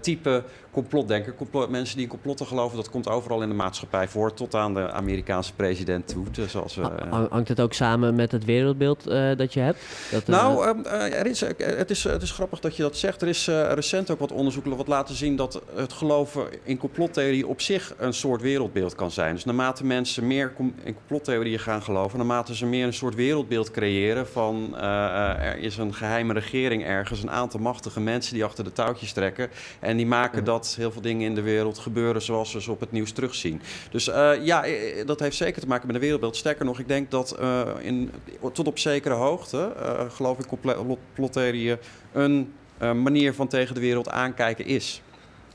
type complotdenker. Complot, mensen die in complotten geloven, dat komt overal in de maatschappij voor, tot aan de Amerikaanse president toe. Dus we, uh, Hangt het ook samen met het wereldbeeld uh, dat je hebt? Dat, nou, uh, er is, het, is, het is grappig dat je dat zegt. Er is recent ook wat onderzoek wat laten zien dat het geloven in complottheorie op zich een soort wereldbeeld kan zijn. Dus naarmate mensen meer in complottheorieën gaan geloven, naarmate ze meer een soort wereldbeeld creëren van er is een geheime regering ergens, een aantal machtige mensen die achter de touwtjes trekken en die maken dat heel veel dingen in de wereld gebeuren zoals we ze op het nieuws terugzien. Dus uh, ja, dat heeft zeker te maken met een wereldbeeld. Sterker nog, ik denk dat uh, in, tot op zekere hoogte, uh, geloof ik, complottheorieën een manier van tegen de wereld aankijken is.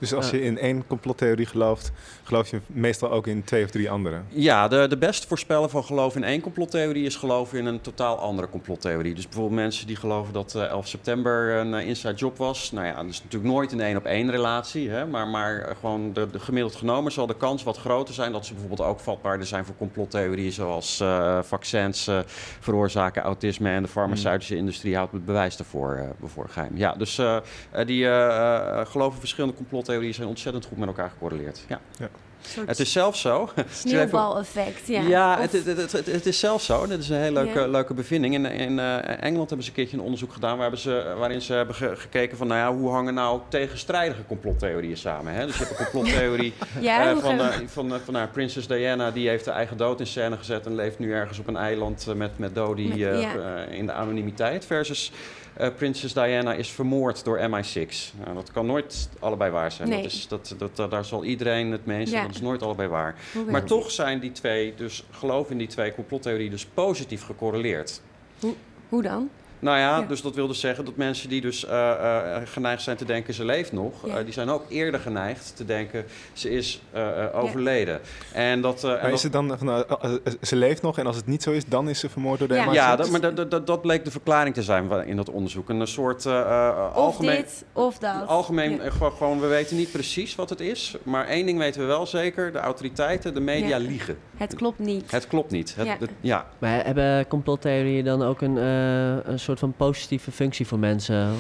Dus als je in één complottheorie gelooft, geloof je meestal ook in twee of drie andere? Ja, de, de best voorspellen van geloof in één complottheorie is geloven in een totaal andere complottheorie. Dus bijvoorbeeld mensen die geloven dat 11 september een inside job was. Nou ja, dat is natuurlijk nooit een één op één relatie. Hè, maar, maar gewoon de, de, gemiddeld genomen zal de kans wat groter zijn dat ze bijvoorbeeld ook vatbaarder zijn voor complottheorieën zoals uh, vaccins uh, veroorzaken autisme en de farmaceutische industrie houdt het bewijs daarvoor uh, voor geheim. Ja, dus die geloven verschillende complottheorieën zijn ontzettend goed met elkaar gecorreleerd. Ja. ja. Het is zelfs zo. Sneeuwbal-effect, ja. Ja, Of- het, het, het, het- het is zelfs zo. Dit is een hele leuke, Ja. leuke bevinding. In, in eh, Engeland hebben ze een keertje een onderzoek gedaan waar ze, waarin ze hebben ge- gekeken van nou ja, hoe hangen nou tegenstrijdige complottheorieën samen. Hè? Dus je hebt een complottheorie [laughs] Ja, eh, van, eh, van, van nou, prinses Diana, die heeft de eigen dood in scène gezet en leeft nu ergens op een eiland met, met Dodi Met- ja. in de anonimiteit. Versus eh, prinses Diana is vermoord door MI6. Nou, dat kan nooit allebei waar zijn. Nee. Dat is, dat, dat, dat- daar zal iedereen het mee eens zijn. Ja. Dat is nooit allebei waar. Maar toch zijn die twee, dus geloof in die twee complottheorieën, dus positief gecorreleerd. Hoe, hoe dan? Nou ja, Ja. dus dat wil dus zeggen dat mensen die dus eh, eh, geneigd zijn te denken ze leeft nog, Ja. eh, die zijn ook eerder geneigd te denken ze is eh, eh, overleden. En dat, eh, en Maar dat- is het dan van, ze leeft nog en als het niet zo is, dan is ze vermoord door de Ja. MI6? ja, dat, maar dat, dat- dat, dat bleek de verklaring te zijn in dat onderzoek. Een soort Of algemeen. dit, of dat. Algemeen, Ja. gewoon, gewoon, we weten niet precies wat het is. Maar één ding weten we wel zeker: de autoriteiten, de media Ja. liegen. Het klopt niet. Het klopt niet. Het, Ja. het- ja. Maar hebben complottheorieën dan ook een, eh, een soort van positieve functie voor mensen?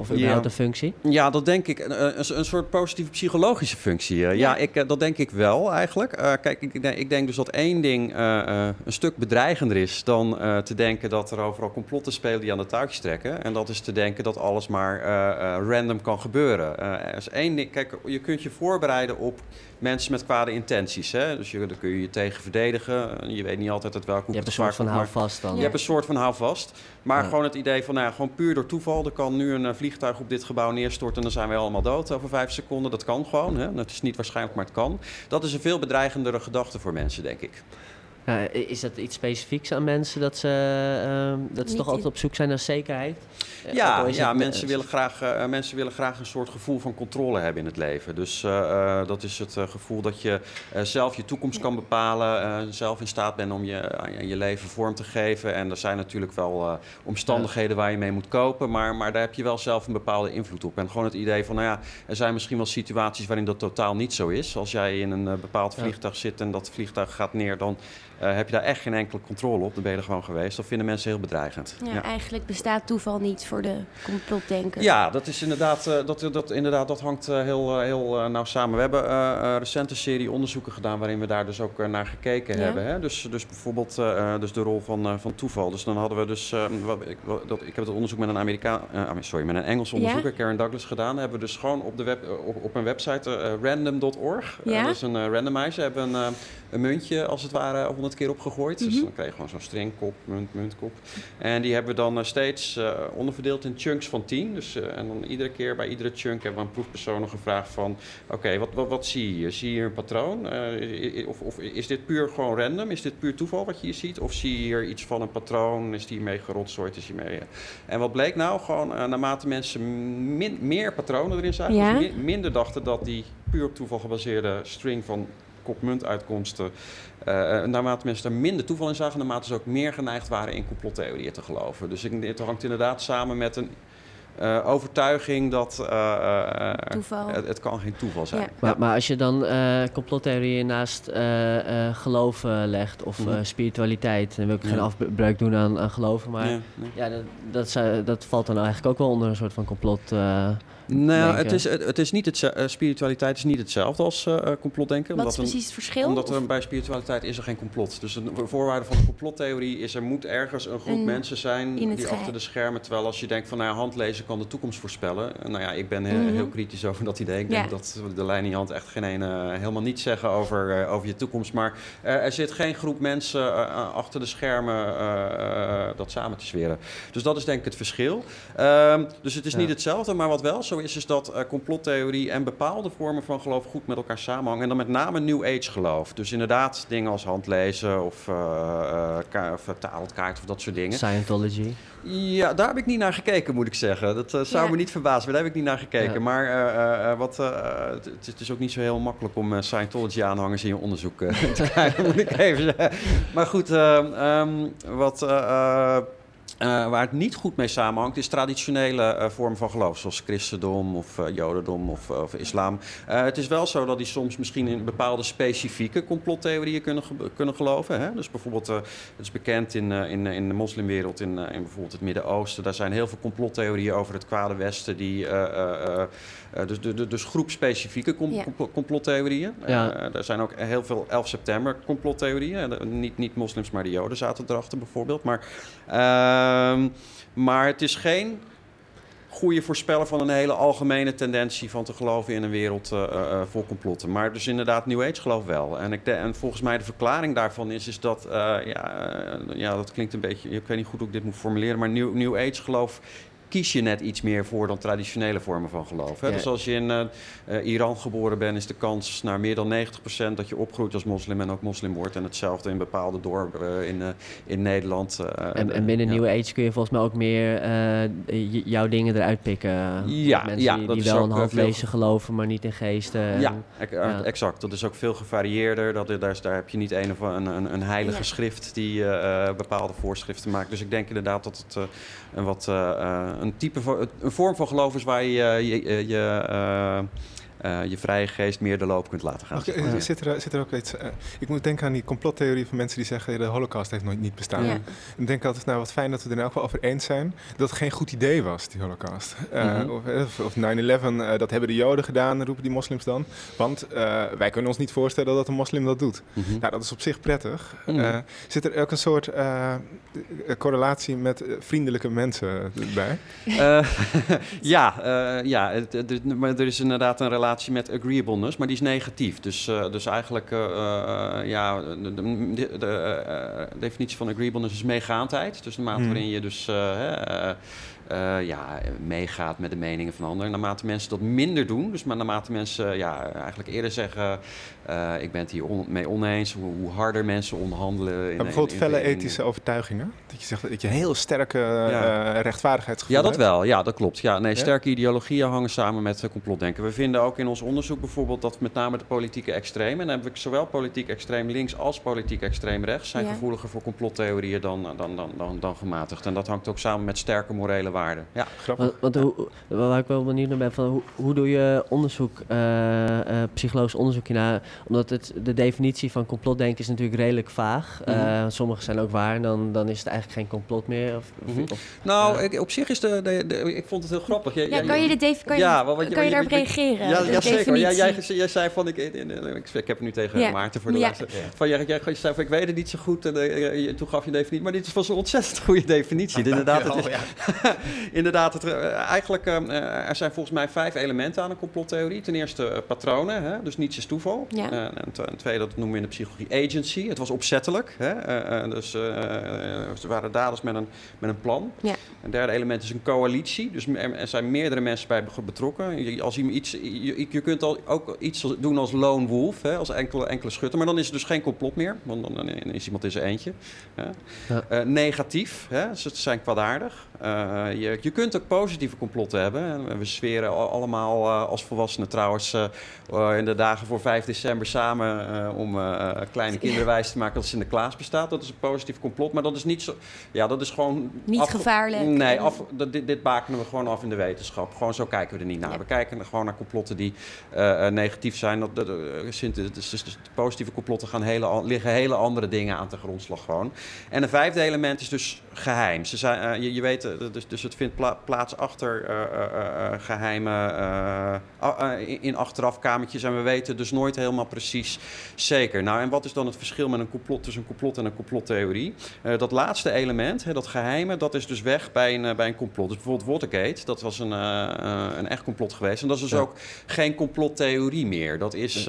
Of überhaupt een functie? Ja, dat denk ik. Een, een, een soort positieve psychologische functie. eh. ja, Ja. ik, eh, dat denk ik wel eigenlijk. Eh, kijk, ik, ik denk- dus dat één ding een stuk bedreigender is dan te denken dat er overal complotten spelen die aan de touwtjes trekken. En dat is te denken dat alles maar random kan gebeuren. Er is één ding. Kijk, je kunt je voorbereiden op mensen met kwade intenties. Hè? Dus je, daar kun je je tegen verdedigen. Je weet niet altijd uit welke hoek Je hebt een soort van houvast dan. Je hebt een soort van houvast. Maar Ja. gewoon het idee van, nou, ja, gewoon puur door toeval. Er kan nu een eh, vliegtuig op dit gebouw neerstorten en dan zijn wij allemaal dood over vijf seconden. Dat kan gewoon. Hè? Dat is niet waarschijnlijk, maar het kan. Dat is een veel bedreigendere gedachte voor mensen, denk ik. Ja, is dat iets specifieks aan mensen dat ze, ehm, dat ze Niet toch altijd op zoek zijn naar zekerheid? Eh, Ja, ja het- mensen, eh, willen graag, eh, mensen willen graag een soort gevoel van controle hebben in het leven. Dus eh, eh, dat is het eh, gevoel dat je eh, zelf je toekomst kan bepalen. eh, zelf in staat bent om je, aan je leven vorm te geven. En er zijn natuurlijk wel eh, omstandigheden waar je mee moet kopen. Maar, maar daar heb je wel zelf een bepaalde invloed op. En gewoon het idee van, nou ja, er zijn misschien wel situaties waarin dat totaal niet zo is. Als jij in een eh, bepaald Ja. vliegtuig zit en dat vliegtuig gaat neer, dan eh, heb je daar echt geen enkele controle op. Dan ben je er gewoon geweest. Dat vinden mensen heel bedreigend. Ja, Eigenlijk bestaat toeval niet voor de complotdenker. Ja, dat is inderdaad, eh, dat, dat, inderdaad, dat hangt eh, heel, eh, heel eh, nauw samen. We hebben eh, eh, een serie onderzoeken gedaan waarin we daar dus ook eh, naar gekeken Ja. hebben. Hè? Dus, dus bijvoorbeeld eh, eh, dus de rol van, eh, van toeval. Dus dan hadden we dus, eh, wat, ik, dat, ik heb het onderzoek met een Amerikaan, eh, sorry, met een Engels onderzoeker, Karen Douglas, gedaan. Dat hebben we dus gewoon op, de web, eh, op, op een website, eh, random.org. Eh, dat is een eh, randomizer. Ze hebben een, eh, een muntje als het ware honderd keer opgegooid. Dus Mhm. dan kreeg je gewoon zo'n string, kop, munt, munt, kop. En die hebben we dan eh, steeds eh, onderverdeeld in chunks van 10. Dus, eh, en dan iedere keer bij iedere chunk hebben we een proefpersoon gevraagd van... Oké, wat, wat, wat zie je? Zie je hier een patroon? Of, of is dit puur gewoon random? Is dit puur toeval wat je hier ziet? Of zie je hier iets van een patroon? Is die hiermee gerotzooid? Is hiermee... eh, En wat bleek nou? Gewoon naarmate mensen min- meer patronen erin zagen... Ja. dus mi- minder dachten dat die puur op toeval gebaseerde string van kop-munt-uitkomsten... eh, naarmate mensen er minder toeval in zagen, naarmate ze ook meer geneigd waren in complottheorieën te geloven. Dus het hangt inderdaad samen met een eh, overtuiging dat eh, eh. Het, het kan geen toeval zijn. Ja. Maar, maar als je dan eh complottheorieën naast eh, eh, geloof eh, legt of Mhm. eh, spiritualiteit, dan wil ik Ja. geen afbreuk doen aan, aan geloven, maar Ja, dat, dat, zou- dat valt dan eigenlijk ook wel onder een soort van complot. eh, Nou, het is, het, het is niet eh, spiritualiteit is niet hetzelfde als eh, eh, complotdenken. Wat omdat is een- precies het verschil? Omdat er bij spiritualiteit is er geen complot. Dus een voorwaarde van de complottheorie is er moet ergens een groep Een- mensen zijn het die achter de schermen. Terwijl als je denkt van nou ja, handlezen kan de toekomst voorspellen. Eh, Nou ja, ik ben he- Mhm. heel kritisch over dat idee. Ik Ja. denk dat de lijn in je hand echt geen ene, helemaal niets zeggen over, eh, over je toekomst. Maar eh, er zit geen groep mensen eh, eh, achter de schermen eh, eh, dat samen te zweren. Dus dat is denk ik het verschil. Ehm, dus het is Ja. niet hetzelfde, maar wat wel zo is, is dat eh, complottheorie en bepaalde vormen van geloof goed met elkaar samenhangen. En dan met name New Age geloof. Dus inderdaad dingen als handlezen of, eh eh, ka- of tarotkaart of dat soort dingen. Scientology. Ja, daar heb ik niet naar gekeken, moet ik zeggen. Dat eh, zou Ja. me niet verbazen, daar heb ik niet naar gekeken. Ja. Maar eh, eh, wat, eh, het, is ook niet zo heel makkelijk om eh, Scientology-aanhangers in je onderzoek eh, [laughs] te krijgen, moet ik even zeggen. Maar goed, ehm, ehm, wat... eh, eh, Uh, waar het niet goed mee samenhangt, is traditionele uh, vormen van geloof, zoals christendom of uh, jodendom of, of islam. het is wel zo dat die soms misschien in bepaalde specifieke complottheorieën kunnen, kunnen geloven. Hè? Dus bijvoorbeeld, het is bekend in, in, in de moslimwereld, in, in bijvoorbeeld het Midden-Oosten, daar zijn heel veel complottheorieën over het kwade Westen, die, dus, dus, dus groepspecifieke com ja. complottheorieën. Ja. er zijn ook heel veel 11 september complottheorieën. niet, niet moslims, maar de joden zaten erachter bijvoorbeeld. Maar... Ehm, maar het is geen goede voorspeller van een hele algemene tendentie van te geloven in een wereld uh, uh, vol complotten. Maar dus inderdaad, New Age geloof wel. En, ik en volgens mij de verklaring daarvan is, is dat, ja, ja, dat klinkt een beetje, ik weet niet goed hoe ik dit moet formuleren, maar New, New Age geloof kies je net iets meer voor dan traditionele vormen van geloof. Hè? Dus als je in uh, Iran geboren bent, is de kans naar meer dan 90% dat je opgroeit als moslim en ook moslim wordt. En hetzelfde in bepaalde dorpen uh, in, in Nederland. en, en, binnen ja. New Age kun je volgens mij ook meer jouw dingen eruit pikken. Ja, mensen ja, die, die wel een half lezen geloven, maar niet in geesten. Ja, ja, exact. Dat is ook veel gevarieerder. Dat, daar, daar heb je niet een of een, een, een heilige schrift die bepaalde voorschriften maakt. Dus ik denk inderdaad dat het een wat een type van, een vorm van geloof is waar je je, je, uh, uh, je vrije geest meer de loop kunt laten gaan. Okay, zit, er, zit er ook iets... Uh, ik moet denken aan die complottheorie van mensen die zeggen... de holocaust heeft nooit niet bestaan. Ja. En ik denk altijd, nou wat fijn dat we er in elk geval over eens zijn... dat het geen goed idee was, die holocaust. Uh, mm -hmm. Of, of 9-11, dat hebben de joden gedaan, roepen die moslims dan. Want wij kunnen ons niet voorstellen dat een moslim dat doet. Mm -hmm. Nou, dat is op zich prettig. Mm -hmm. zit er ook een soort correlatie met vriendelijke mensen bij? [laughs] ja, ja het, maar er is inderdaad een relatie met agreeableness, maar die is negatief. Dus, uh, dus eigenlijk, uh, ja, de, de, de definitie van agreeableness is meegaandheid. Dus de mate hmm. waarin je dus ja, meegaat met de meningen van anderen. Naarmate mensen dat minder doen, dus maar naarmate mensen ja, eigenlijk eerder zeggen: uh, Ik ben het hier on mee oneens, hoe, hoe, harder mensen onderhandelen. In, bijvoorbeeld in, felle ethische overtuigingen? Dat je zegt dat je heel sterke ja. uh, rechtvaardigheidsgevoel Ja, dat wel. Ja, dat klopt. Ja, nee, sterke ideologieën hangen samen met complotdenken. We vinden ook in ons onderzoek bijvoorbeeld dat met name de politieke extremen, en dan heb ik zowel politiek extreem links als politiek extreem rechts, zijn gevoeliger voor complottheorieën dan, dan, dan, dan, dan gematigd. En dat hangt ook samen met sterke morele waarde. Ja, grappig. Want, want hoe, waar ik wel benieuwd naar ben, van hoe, hoe doe je onderzoek, uh, uh, psychologisch onderzoek naar? Omdat het, de definitie van complotdenken is natuurlijk redelijk vaag. Mm -hmm. sommige zijn ook waar, dan, dan is het eigenlijk geen complot meer. Of, mm -hmm. of, nou, ik, op zich is de, de, de, ik vond het heel grappig. Ja, kan je, de kan je, ja, wat, kan je, daarop reageren? Ja, ja zeker. Ja, jij, jij zei van, ik, ik, ik, heb het nu tegen ja. Maarten voor de laatste. Van, jij, jij, zei van, ik weet het niet zo goed. En, toen gaf je een definitie, maar dit is van zo'n ontzettend goede definitie. [laughs] Inderdaad, het is, [laughs] inderdaad, het, eigenlijk, uh, er zijn volgens mij vijf elementen aan een complottheorie. Ten eerste patronen, hè? dus niets is toeval. Ja. En ten tweede, dat noemen we in de psychologie agency. Het was opzettelijk. Hè? dus er waren daders met een, met een plan. Ja. Een derde element is een coalitie. Dus er, zijn meerdere mensen bij betrokken. Je, als je, iets, je, je kunt al ook iets doen als lone wolf, hè? als enkele, enkele schutter. Maar dan is het dus geen complot meer, want dan, dan is iemand in zijn eentje. Ja. negatief, hè? Dus het zijn kwaadaardig. Je, je kunt ook positieve complotten hebben. We zweren allemaal uh, als volwassenen trouwens uh, in de dagen voor 5 december samen om kleine [laughs] kinderen wijs te maken dat Sinterklaas bestaat. Dat is een positief complot, maar dat is niet zo. Ja, dat is gewoon. Niet af, gevaarlijk. Nee, af, dit, dit bakenen we gewoon af in de wetenschap. Gewoon zo kijken we er niet naar. Ja. We kijken gewoon naar complotten die negatief zijn. Dat, dat, dus, de positieve complotten gaan hele, liggen hele andere dingen aan ten grondslag gewoon. En een vijfde element is dus geheim. Ze zijn, je, je weet, dus, dus het vindt pla plaats achter uh, uh, geheime in achterafkamertjes en we weten dus nooit helemaal precies zeker. Nou, en wat is dan het verschil met een complot tussen een complot en een complottheorie? dat laatste element, hè, dat geheime, dat is dus weg bij een, bij een complot. Dus bijvoorbeeld Watergate, dat was een, een echt complot geweest. En dat is dus ja. ook geen complottheorie meer. Dat is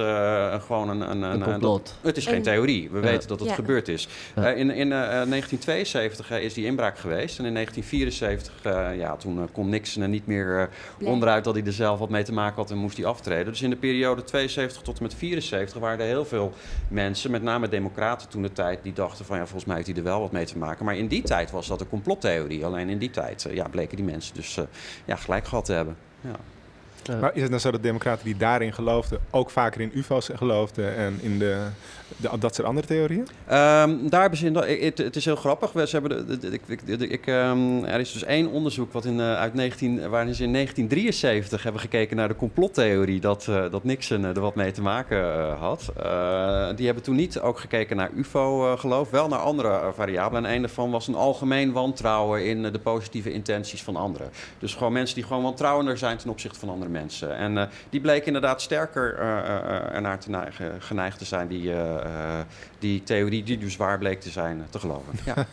gewoon een, een, een, complot. Dat, het is geen theorie. We ja. weten dat het ja. gebeurd is. in in 1972 is die inbraak geweest. En in 1974, ja, toen kon Nixon er niet meer onderuit dat hij er zelf wat mee te maken had en moest hij aftreden. Dus in de periode 72 tot en met 74 waren er heel veel mensen, met name democraten toen de tijd, die dachten van ja, volgens mij heeft hij er wel wat mee te maken. Maar in die tijd was dat een complottheorie. Alleen in die tijd ja, bleken die mensen dus ja, gelijk gehad te hebben. Ja. Maar is het dan zo dat democraten die daarin geloofden ook vaker in UFO's geloofden en in de, de dat soort andere theorieën? Um, daar hebben ze in, het, het, is heel grappig. We, ze hebben de, de, ik, ik, um, er is dus één onderzoek wat in, uh, uit 19, waarin ze in 1973 hebben gekeken naar de complottheorie dat, uh, dat Nixon er wat mee te maken had. die hebben toen niet ook gekeken naar UFO-geloof, wel naar andere variabelen. En een daarvan was een algemeen wantrouwen in de positieve intenties van anderen. Dus gewoon mensen die gewoon wantrouwender zijn ten opzichte van andere mensen. En die bleken inderdaad sterker ernaar te neigen, geneigd te zijn, die die theorie, die dus waar bleek te zijn, te geloven. Ja. ja.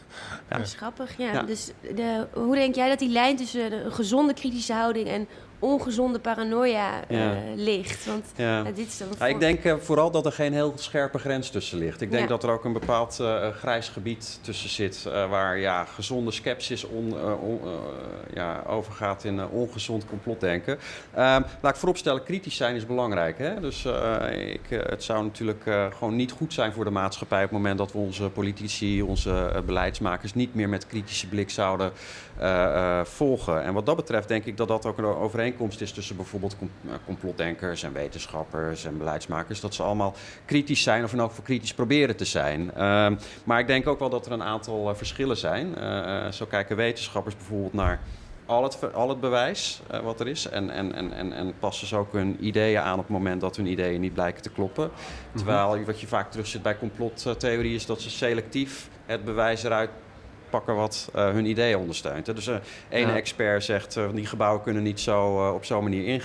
[laughs] Dat is grappig, ja. ja. Dus de, hoe denk jij dat die lijn tussen een gezonde kritische houding en ongezonde paranoia uh, ligt. Want ja. Uh, dit is dan ja, ik denk uh, vooral dat er geen heel scherpe grens tussen ligt. Ik denk ja. dat er ook een bepaald grijs gebied tussen zit... waar ja, gezonde sceptisch on, on, ja, overgaat in ongezond complotdenken. Ehm, laat ik vooropstellen, kritisch zijn is belangrijk. Hè? Dus ik, het zou natuurlijk gewoon niet goed zijn voor de maatschappij... op het moment dat we onze politici, onze beleidsmakers... niet meer met kritische blik zouden volgen. En wat dat betreft denk ik dat dat ook een overeenkomst overeenkomst is tussen bijvoorbeeld eh, complotdenkers en wetenschappers en beleidsmakers. Dat ze allemaal kritisch zijn of in elk geval kritisch proberen te zijn. Uh, maar ik denk ook wel dat er een aantal uh, verschillen zijn. Uh, zo kijken wetenschappers bijvoorbeeld naar al het, al het bewijs uh, wat er is. En, en, en, en, en passen ze ook hun ideeën aan op het moment dat hun ideeën niet blijken te kloppen. Mhm. Terwijl wat je vaak terugzit bij complottheorie is dat ze selectief het bewijs eruit pakken wat uh, hun ideeën ondersteunt. Dus uh, ene ja. expert zegt, uh, die gebouwen kunnen niet zo op zo'n manier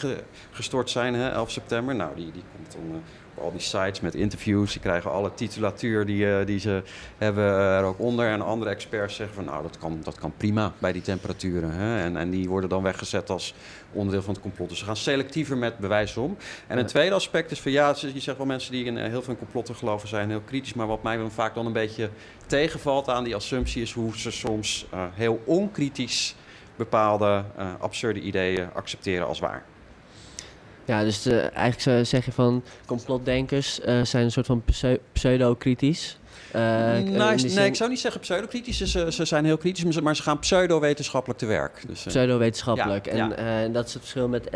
ingestort zijn, hè, 11 september. Nou, die, die komt dan al die sites met interviews. Die krijgen alle titulatuur die, die ze hebben er ook onder. En andere experts zeggen van, nou, dat kan, dat kan prima bij die temperaturen. Hè. En, en die worden dan weggezet als onderdeel van het complot. Dus ze gaan selectiever met bewijs om. En een tweede aspect is van ja, je zegt wel mensen die in heel veel complotten geloven zijn heel kritisch. Maar wat mij dan vaak dan een beetje tegenvalt aan die assumptie is hoe ze soms uh, heel onkritisch bepaalde uh, absurde ideeën accepteren als waar. Ja, dus uh, eigenlijk zeg je van complotdenkers zijn een soort van pseudo-kritisch. Uh, nou, nee, ik zou niet zeggen pseudokritisch. Ze, ze zijn heel kritisch, maar ze gaan pseudo-wetenschappelijk te werk. Dus, uh, pseudo-wetenschappelijk. Ja, en ja. Dat is het verschil met,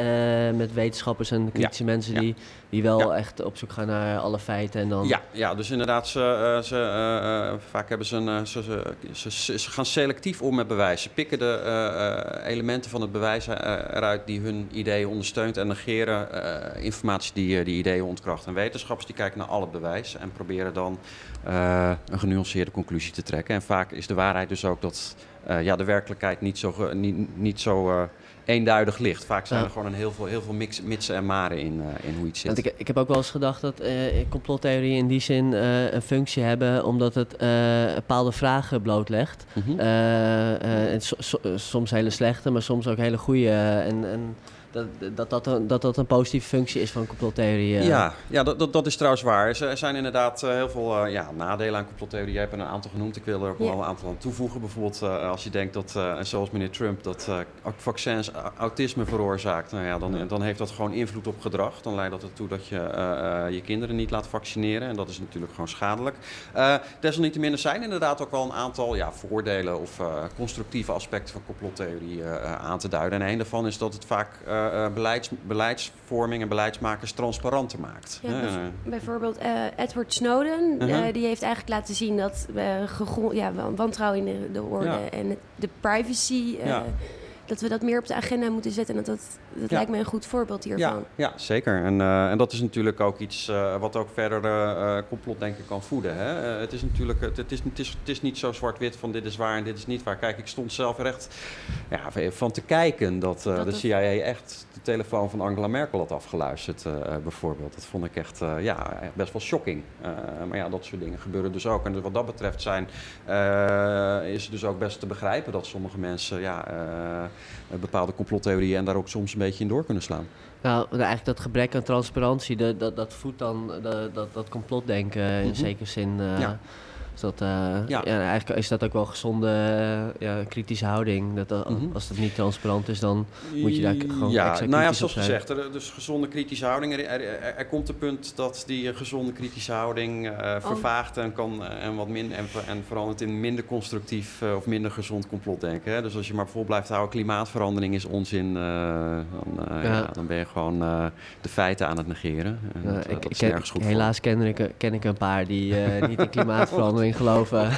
met wetenschappers en kritische mensen die, die wel echt op zoek gaan naar alle feiten. En dan... ja, ja, dus inderdaad, ze, ze, vaak hebben ze een. Ze, ze, ze, ze, gaan selectief om met bewijs. Ze pikken de elementen van het bewijs eruit die hun ideeën ondersteunt en negeren informatie die die ideeën ontkracht. En wetenschappers die kijken naar al het bewijs en proberen dan uh, een genuanceerde conclusie te trekken. En vaak is de waarheid dus ook dat uh, ja, de werkelijkheid niet zo, niet, niet zo uh, eenduidig ligt. Vaak zijn ja. er gewoon een heel veel, heel veel mix, mitsen en maren in, in hoe iets zit. Want ik, ik heb ook wel eens gedacht dat complottheorieën in die zin een functie hebben, omdat het bepaalde vragen blootlegt. Mm -hmm. so, so, soms hele slechte, maar soms ook hele goede. en, en dat, dat, dat, een, dat dat een positieve functie is van complottheorie. Uh. Ja, ja dat, dat, dat, is trouwens waar. Er zijn inderdaad uh, heel veel uh, ja, nadelen aan complottheorie. Jij hebt er een aantal genoemd. Ik wil er ook ja. wel een aantal aan toevoegen. Bijvoorbeeld als je denkt dat, zoals meneer Trump, dat vaccins autisme veroorzaakt. Nou ja, dan, dan heeft dat gewoon invloed op gedrag. Dan leidt dat ertoe dat je je kinderen niet laat vaccineren. En dat is natuurlijk gewoon schadelijk. desalniettemin er zijn inderdaad ook wel een aantal ja, voordelen of constructieve aspecten van complottheorie aan te duiden. En een daarvan is dat het vaak uh, beleids, beleidsvorming en beleidsmakers transparanter maakt. Ja, bijvoorbeeld uh, Edward Snowden, uh -huh. die heeft eigenlijk laten zien dat ja, wantrouwen in de, de orde ja. en de privacy ja dat we dat meer op de agenda moeten zetten. En dat, dat, dat lijkt mij een goed voorbeeld hiervan. Ja, ja zeker. En, uh, en dat is natuurlijk ook iets uh, wat ook verder uh, complotdenken kan voeden. Hè? het is natuurlijk het, het, is, het, is, het is niet zo zwart-wit van dit is waar en dit is niet waar. Kijk, ik stond zelf recht ja, van te kijken dat, dat de CIA echt de telefoon van Angela Merkel had afgeluisterd, bijvoorbeeld. Dat vond ik echt ja, best wel shocking. maar ja, dat soort dingen gebeuren dus ook. En dus wat dat betreft zijn, is het dus ook best te begrijpen dat sommige mensen ja, bepaalde complottheorieën en daar ook soms een beetje in door kunnen slaan. Nou, eigenlijk dat gebrek aan transparantie, dat, dat, dat voedt dan dat, dat, dat complotdenken in mm -hmm. zekere zin. Ja. Dus dat, ja. eigenlijk is dat ook wel gezonde ja, kritische houding. Dat, mhm. Als het niet transparant is, dan moet je daar gewoon ja, extra nou ja, zoals gezegd, er, dus gezonde kritische houding. Er, er, komt een punt dat die gezonde kritische houding oh. vervaagt en, kan, en, wat min, en, en verandert in minder constructief of minder gezond complotdenken. Hè? Dus als je maar vol blijft houden, klimaatverandering is onzin, dan, ja. dan ben je gewoon de feiten aan het negeren. En dat, ik, dat ken, goed helaas ken ik, ken ik een paar die niet in [laughs] klimaatverandering geloven.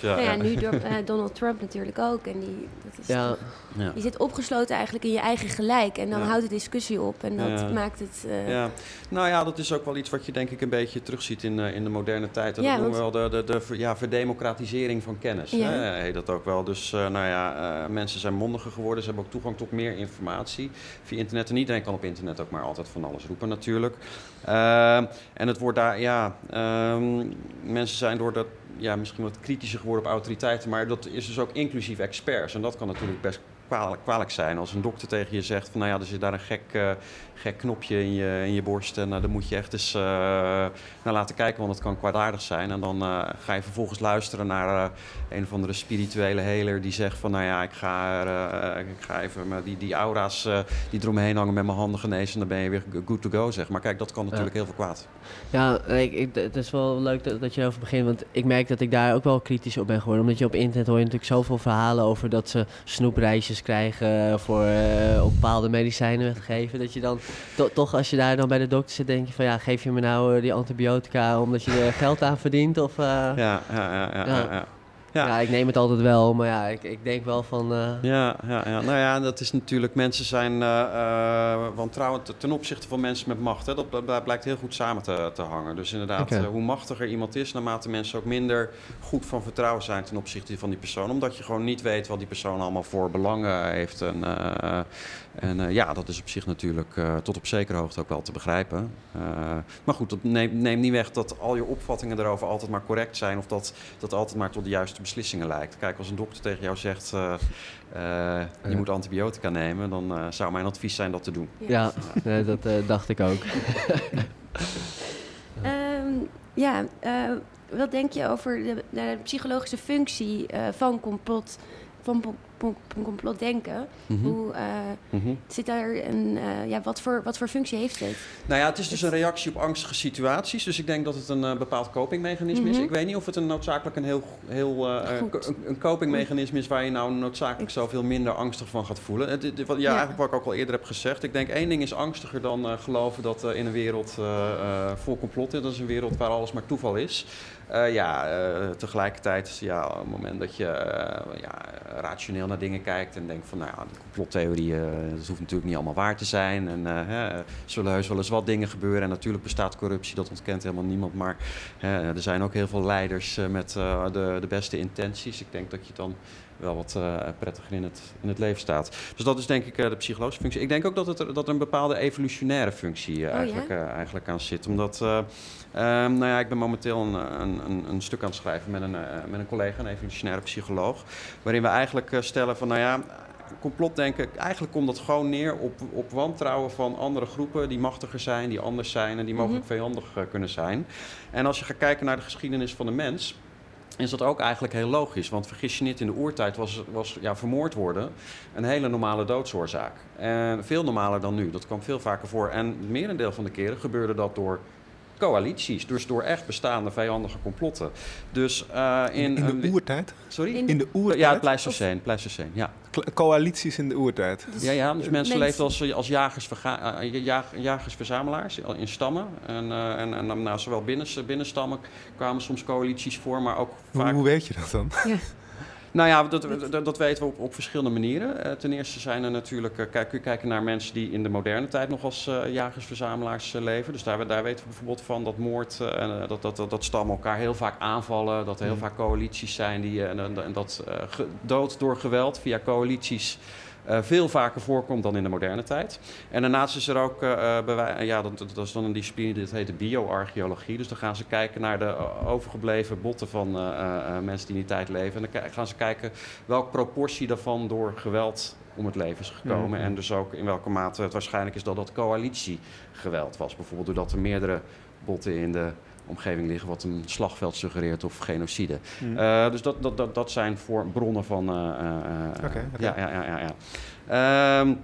ja. ja, nu door Donald Trump natuurlijk ook. En die, dat is ja. Ja. Je zit opgesloten eigenlijk in je eigen gelijk. En dan houdt de discussie op. En dat maakt het... Uh... Ja. Nou ja, dat is ook wel iets wat je denk ik een beetje terugziet in, uh, in de moderne tijd. Dat noemen we wel de, de, de, ja, verdemocratisering van kennis. Hè? Heet dat ook wel. Dus uh, nou ja, mensen zijn mondiger geworden. Ze hebben ook toegang tot meer informatie via internet. En iedereen kan op internet ook maar altijd van alles roepen natuurlijk. Ehm, en het wordt daar, ja... Ehm, mensen zijn door dat ja, misschien wat kritischer geworden op autoriteiten, maar dat is dus ook inclusief experts. En dat kan natuurlijk best kwalijk, kwalijk zijn als een dokter tegen je zegt van nou ja, er zit daar een gek, uh, gek knopje in je, in je borst en uh, dan moet je echt eens uh, naar laten kijken, want het kan kwaadaardig zijn. En dan ga je vervolgens luisteren naar een of andere spirituele heler die zegt van nou ja, ik ga, ik ga even die, die aura's die eromheen hangen met mijn handen genezen en dan ben je weer good to go zeg. Maar kijk, dat kan natuurlijk heel veel kwaad. Ja, ik, ik, het is wel leuk dat, dat je erover begint, want ik merk dat ik daar ook wel kritisch op ben geworden. Omdat je op internet hoor je natuurlijk zoveel verhalen over dat ze snoepreisjes krijgen voor op bepaalde medicijnen te geven. Dat je dan toch als je daar dan bij de dokter zit, denk je van ja, geef je me nou eh, die antibiotica omdat je er geld aan verdient? Of, uh, ja, ja, ja, ja, ja. ja. Ja. ik neem het altijd wel, maar ja, ik, ik denk wel van... Uh... Ja, ja, ja, nou ja, dat is natuurlijk... Mensen zijn wantrouwend ten opzichte van mensen met macht. Hè. Dat, dat blijkt heel goed samen te, te hangen. Dus inderdaad, hoe machtiger iemand is... naarmate mensen ook minder goed van vertrouwen zijn ten opzichte van die persoon. Omdat je gewoon niet weet wat die persoon allemaal voor belangen heeft. En, en ja, dat is op zich natuurlijk tot op zekere hoogte ook wel te begrijpen. maar goed, dat neemt, neemt niet weg dat al je opvattingen erover altijd maar correct zijn... of dat dat altijd maar tot de juiste beslissingen lijkt. Kijk, als een dokter tegen jou zegt, uh, uh, je moet antibiotica nemen, dan uh, zou mijn advies zijn dat te doen. Ja, ja. dat dacht ik ook. um, [laughs] ja, wat denk je over de, de psychologische functie van complot, van complot denken. Mhm. Hoe uh, zit daar een, uh, ja, wat, voor, wat voor functie heeft het? Nou ja, het is dus een reactie op angstige situaties. Dus ik denk dat het een uh, bepaald copingmechanisme is. Mhm. Ik weet niet of het een noodzakelijk een heel, heel een, een copingmechanisme is waar je nou noodzakelijk zoveel minder angstig van gaat voelen. Het, het, wat, ja, eigenlijk wat ik ook al eerder heb gezegd. Ik denk één ding is angstiger dan geloven dat in een wereld vol complot is. Dat is een wereld waar alles maar toeval is. Uh, ja, uh, tegelijkertijd, ja, op het moment dat je uh, ja, rationeel naar dingen kijkt en denkt van, nou ja, de complottheorie, dat hoeft natuurlijk niet allemaal waar te zijn. En er zullen heus wel eens wat dingen gebeuren. En natuurlijk bestaat corruptie, dat ontkent helemaal niemand. Maar er zijn ook heel veel leiders met de, de beste intenties. Ik denk dat je dan wel wat uh, prettiger in het, in het leven staat. Dus dat is denk ik uh, de psychologische functie. Ik denk ook dat, het, dat er een bepaalde evolutionaire functie uh, eigenlijk, eigenlijk aan zit. Omdat, um, nou ja, ik ben momenteel een, een, een, stuk aan het schrijven met een, met een collega, een evolutionaire psycholoog. Waarin we eigenlijk stellen van, nou ja, complotdenken, eigenlijk komt dat gewoon neer op, op wantrouwen van andere groepen die machtiger zijn, die anders zijn en die mogelijk mm vijandig kunnen zijn. En als je gaat kijken naar de geschiedenis van de mens, is dat ook eigenlijk heel logisch. Want vergis je niet, in de oertijd was, was ja, vermoord worden een hele normale doodsoorzaak. En veel normaler dan nu. Dat kwam veel vaker voor. En het merendeel van de keren gebeurde dat door coalities. Dus door echt bestaande vijandige complotten. Dus, uh, in, in, de oertijd? Sorry? In de oertijd? Ja, het. Pleistoceen ja. Coalities in de oertijd? Dus ja, ja, dus mensen leefden als, als jagers, uh, jagers-verzamelaars in stammen. En, uh, en, en nou, zowel binnen, binnenstammen kwamen soms coalities voor, maar ook vaak... Hoe weet je dat dan? Ja. [laughs] Nou ja, dat, dat, dat weten we op, op verschillende manieren. Uh, ten eerste zijn er natuurlijk, uh, kijk, kun je kijken naar mensen die in de moderne tijd nog als uh, jagers-verzamelaars leven. Dus daar, daar weten we bijvoorbeeld van dat moord dat, dat, dat, dat stammen elkaar heel vaak aanvallen. Dat er heel mm. vaak coalities zijn die, en, en dat dood door geweld via coalities uh, veel vaker voorkomt dan in de moderne tijd. En daarnaast is er ook, uh, ja, dat, dat, is dan een discipline die heet de bioarcheologie. Dus dan gaan ze kijken naar de overgebleven botten van mensen die in die tijd leven. En dan gaan ze kijken welke proportie daarvan door geweld om het leven is gekomen. En dus ook in welke mate het waarschijnlijk is dat dat coalitiegeweld was. Bijvoorbeeld doordat er meerdere botten in de omgeving liggen wat een slagveld suggereert of genocide. Hmm. Eh, dus dat, dat, dat, dat zijn voor bronnen van. Oké, oké. Ja, ja, ja, ja. ja. Ehm,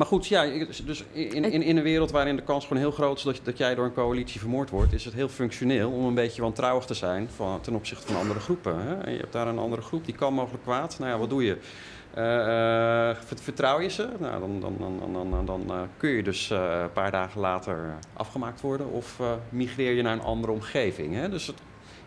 maar goed, ja, dus in, in, in een wereld waarin de kans gewoon heel groot is dat, dat jij door een coalitie vermoord wordt, is het heel functioneel om een beetje wantrouwig te zijn van, ten opzichte van andere groepen. Hè? En je hebt daar een andere groep die kan mogelijk kwaad. Nou ja, wat doe je? Eh, eh, vert- vertrouw je ze? Nou, dan, dan, dan, dan, eh, kun je dus een paar dagen later afgemaakt worden of migreer je naar een andere omgeving. Hè? Dus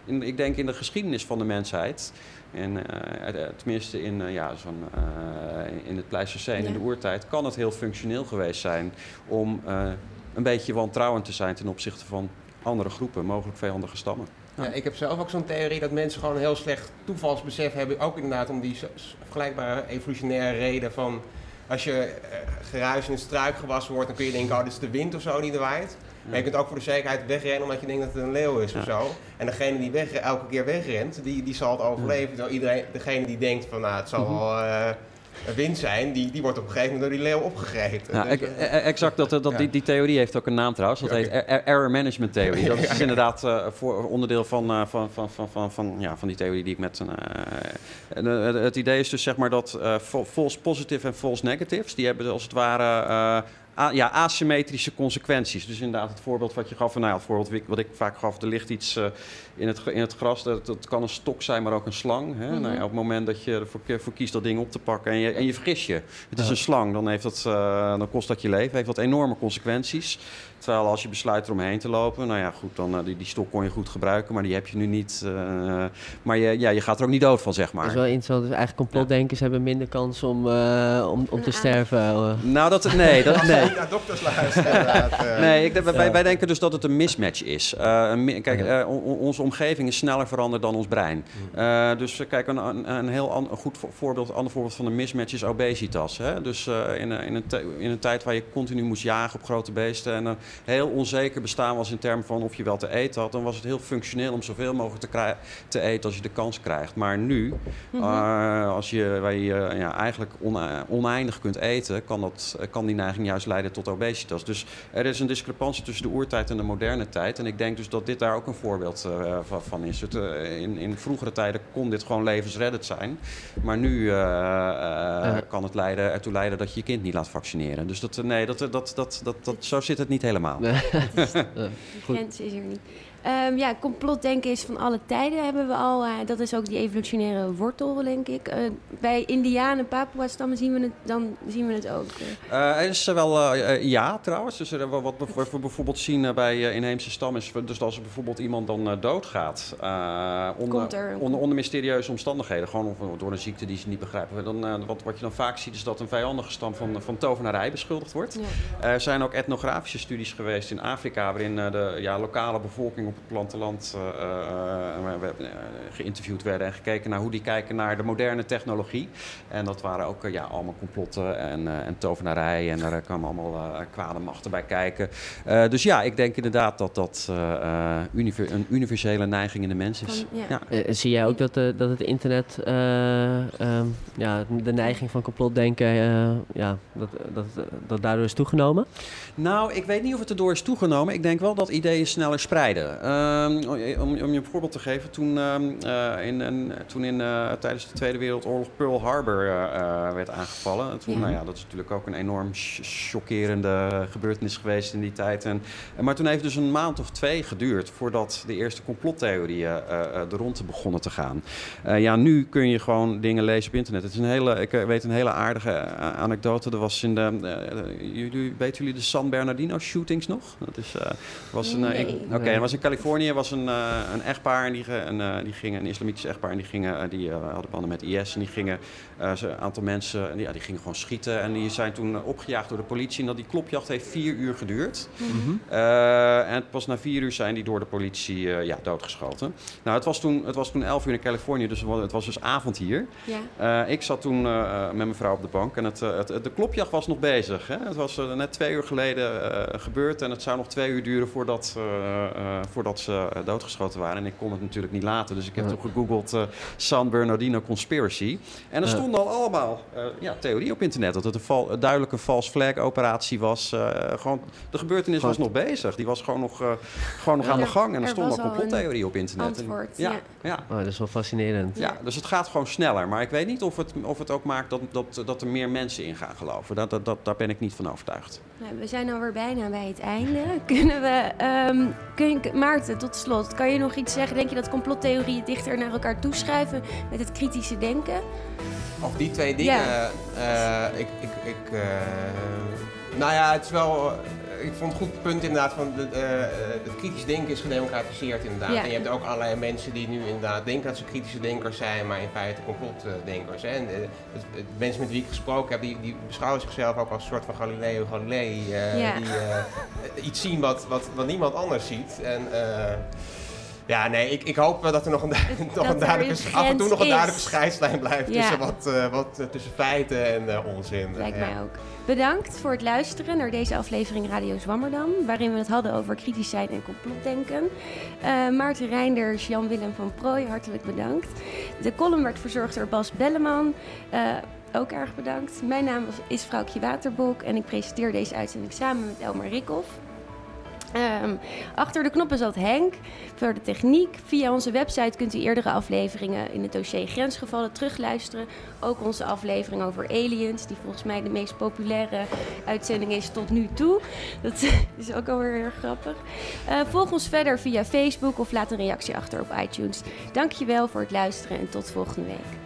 in, ik denk in de geschiedenis van de mensheid, en, eh, tenminste in, eh, ja, zo'n, eh, in het Pleistoceen, in de oertijd, kan het heel functioneel geweest zijn om eh, een beetje wantrouwend te zijn ten opzichte van andere groepen, mogelijk vijandige stammen. Ja, ik heb zelf ook zo'n theorie dat mensen gewoon een heel slecht toevalsbesef hebben. Ook inderdaad om die vergelijkbare evolutionaire reden van... Als je geruis in een struikgewas wordt, dan kun je denken, oh, dit is de wind of zo die er waait. Maar je kunt ook voor de zekerheid wegrennen omdat je denkt dat het een leeuw is of zo. En degene die weg, elke keer wegrent, die, die zal het overleven. Iedereen, degene die denkt van, nou, het zal Mhm. wel eh, een wind zijn, die, die wordt op een gegeven moment door die leeuw opgegeten. Ja, Dus, ex- eh, eh, exact, dat, dat, Ja. die, die theorie heeft ook een naam trouwens. Dat heet er- er- error management theorie. [laughs] Dat is inderdaad eh, voor onderdeel van, van, van, van, van, van, ja, van die theorie die ik met... het idee is dus zeg maar dat fa- false positive en false negatives... die hebben als het ware... ja, asymmetrische consequenties. Dus inderdaad, het voorbeeld wat je gaf, nou ja, het voorbeeld wat ik- wat ik vaak gaf, er ligt iets eh, in, het, in het gras. Dat, dat kan een stok zijn, maar ook een slang. Hè? Mhm. nou ja, op het moment dat je ervoor voor kiest dat ding op te pakken en je, en je vergis je. Het is Ja. een slang, dan, heeft dat, eh, dan kost dat je leven. Heeft dat enorme consequenties. Terwijl als je besluit eromheen te lopen, nou ja, goed, dan eh, die, die stok kon je goed gebruiken, maar die heb je nu niet. eh, maar je, ja, je gaat er ook niet dood van, zeg maar. Dat is wel interessant. Dus eigenlijk complotdenkers hebben minder kans om, eh, om, om te sterven. Nou, dat, nee, dat, [laughs] nee. dokters luisteren, nee, ik, denk- wij, wij denken dus dat het een mismatch is. Eh, een kijk, eh, on- on- onze omgeving is sneller veranderd dan ons brein. Eh, dus eh, kijk, een, een, een heel an- een goed vo- voorbeeld, ander voorbeeld van een mismatch is obesitas. Hè? Dus eh, in, een- in, een in een tijd waar je continu moest jagen op grote beesten en een heel onzeker bestaan was in termen van of je wel te eten had, dan was het heel functioneel om zoveel mogelijk te, te eten als je de kans krijgt. Maar nu, Mhm. eh, als je, waar je ja, eigenlijk one- oneindig kunt eten, kan, dat, kan die neiging juist leiden tot obesitas. Dus er is een discrepantie tussen de oertijd en de moderne tijd. En ik denk dus dat dit daar ook een voorbeeld eh, van, van is. Het, eh, in, in vroegere tijden kon dit gewoon levensreddend zijn. Maar nu eh, eh, kan het leiden, ertoe leiden dat je je kind niet laat vaccineren. Dus dat, eh, nee, dat, dat, dat, dat, dat, zo zit het niet helemaal. De [laughs] grens is er niet. Ehm, ja, complotdenken is van alle tijden hebben we al. eh, dat is ook die evolutionaire wortel, denk ik. Eh, bij Indianen, Papua-stammen zien we het, dan zien we het ook. eh. Er is wel ja, trouwens. Dus er, wat we wat we bijvoorbeeld zien bij inheemse stammen is... dus als er bijvoorbeeld iemand dan doodgaat... onder, er- onder, onder mysterieuze omstandigheden... gewoon door een ziekte die ze niet begrijpen... Dan, wat, wat je dan vaak ziet is dat een vijandige stam van, van tovenarij beschuldigd wordt. Er zijn ook etnografische studies geweest in Afrika... waarin de ja, lokale bevolking op het platteland eh, eh, we hebben, eh, geïnterviewd werden... en gekeken naar hoe die kijken naar de moderne technologie. En dat waren ook ja, allemaal complotten en, eh, en tovenarij... en daar kwamen allemaal eh, kwade machten bij kijken. Eh, dus ja, ik denk inderdaad dat dat univer- een universele neiging in de mens is. Ja. Zie jij ook dat, eh, dat het internet eh, ehm, ja, de neiging van complotdenken eh, ja, dat, dat, dat daardoor is toegenomen? Nou, ik weet niet of het erdoor is toegenomen. Ik denk wel dat ideeën sneller spreiden. Ehm, om, om je een voorbeeld te geven, toen, ehm, eh, in, een- toen in, eh, tijdens de Tweede Wereldoorlog Pearl Harbor eh, werd aangevallen. Toen, Ja. nou ja, dat is natuurlijk ook een enorm ch- chockerende gebeurtenis geweest in die tijd. En, maar toen heeft dus een maand of twee geduurd voordat de eerste complottheorieën de ronde begonnen te gaan. Ja, nu kun je gewoon dingen lezen op internet. Het is een hele, ik weet een hele aardige anekdote. Er was in de, jullie, weten jullie de San Bernardino shootings nog? Dat is, was een, Nee. Oké, er was in Californië was een, eh, een echtpaar en die, een, eh, die gingen, een islamitisch echtpaar en die gingen, eh, die eh, hadden banden met IS en die gingen eh, een aantal mensen, en die, ja, die gingen gewoon schieten en die zijn toen opgejaagd door de politie en dat die klopjacht heeft vier uur geduurd. Mhm. Eh, en pas na vier uur zijn die door de politie eh, ja, doodgeschoten. Nou, het was, toen, het was toen elf uur in Californië, dus het was- het was dus avond hier. Ja. Eh, ik zat toen eh, met mijn vrouw op de bank en het, eh, het, de klopjacht was nog bezig. Hè? Het was net twee uur geleden eh, gebeurd en het zou nog twee uur duren voordat, eh, eh, voordat ze eh, doodgeschoten waren. En ik kon het natuurlijk niet laten. Dus ik heb toen gegoogeld San Bernardino Conspiracy. En er stonden al allemaal ja, theorieën op internet. Dat het een, val, duidelijke false flag operatie was. gewoon, de gebeurtenis was nog bezig. Die was gewoon nog, gewoon nog aan de gang. En er, stonden al complottheorieën op internet. Antwoord, ja, ja. ja. Oh, dat is wel fascinerend. Ja, dus het gaat gewoon sneller. Maar ik weet niet of het, of het ook maakt dat, dat, dat er meer mensen in gaan geloven. Dat, dat, dat, daar ben ik niet van overtuigd. Nou, we zijn alweer bijna bij het einde. [laughs] Kunnen we, um, kun je, Maarten, tot slot, kan je nog iets zeggen? Denk je dat complottheorieën dichter naar elkaar toeschrijven met het kritische denken? Of die twee dingen. Ja. Uh, ik, ik, ik, uh, nou ja, het is wel ik vond het goed punt inderdaad van de, uh, het kritisch denken is gedemocratiseerd inderdaad. En je hebt ook allerlei mensen die nu inderdaad denken dat ze kritische denkers zijn, maar in feite complotdenkers. Hè. En, uh, het, het, mensen met wie ik gesproken heb, die, die beschouwen zichzelf ook als een soort van Galileo Galilei. Uh, ja. Die iets zien wat, wat, wat niemand anders ziet. En, ja, nee, ik, ik hoop dat er nog een, [laughs] nog een duidelijke, af en toe nog een duidelijke scheidslijn blijft tussen, wat, uh, wat, uh, tussen feiten en uh, onzin. Lijkt mij ook. Bedankt voor het luisteren naar deze aflevering Radio Zwammerdam, waarin we het hadden over kritisch zijn en complotdenken. Maarten Reinders, Jan-Willem van Prooij, hartelijk bedankt. De column werd verzorgd door Bas Belleman. ook erg bedankt. Mijn naam is Vrouwtje Waterbok en ik presenteer deze uitzending samen met Elmar Rikhoff. Um, achter de knoppen zat Henk voor de techniek. Via onze website kunt u eerdere afleveringen in het dossier grensgevallen terugluisteren. Ook onze aflevering over aliens, die volgens mij de meest populaire uitzending is tot nu toe. Dat [laughs] is ook alweer heel grappig. Uh, volg ons verder via Facebook of laat een reactie achter op iTunes. Dankjewel voor het luisteren en tot volgende week.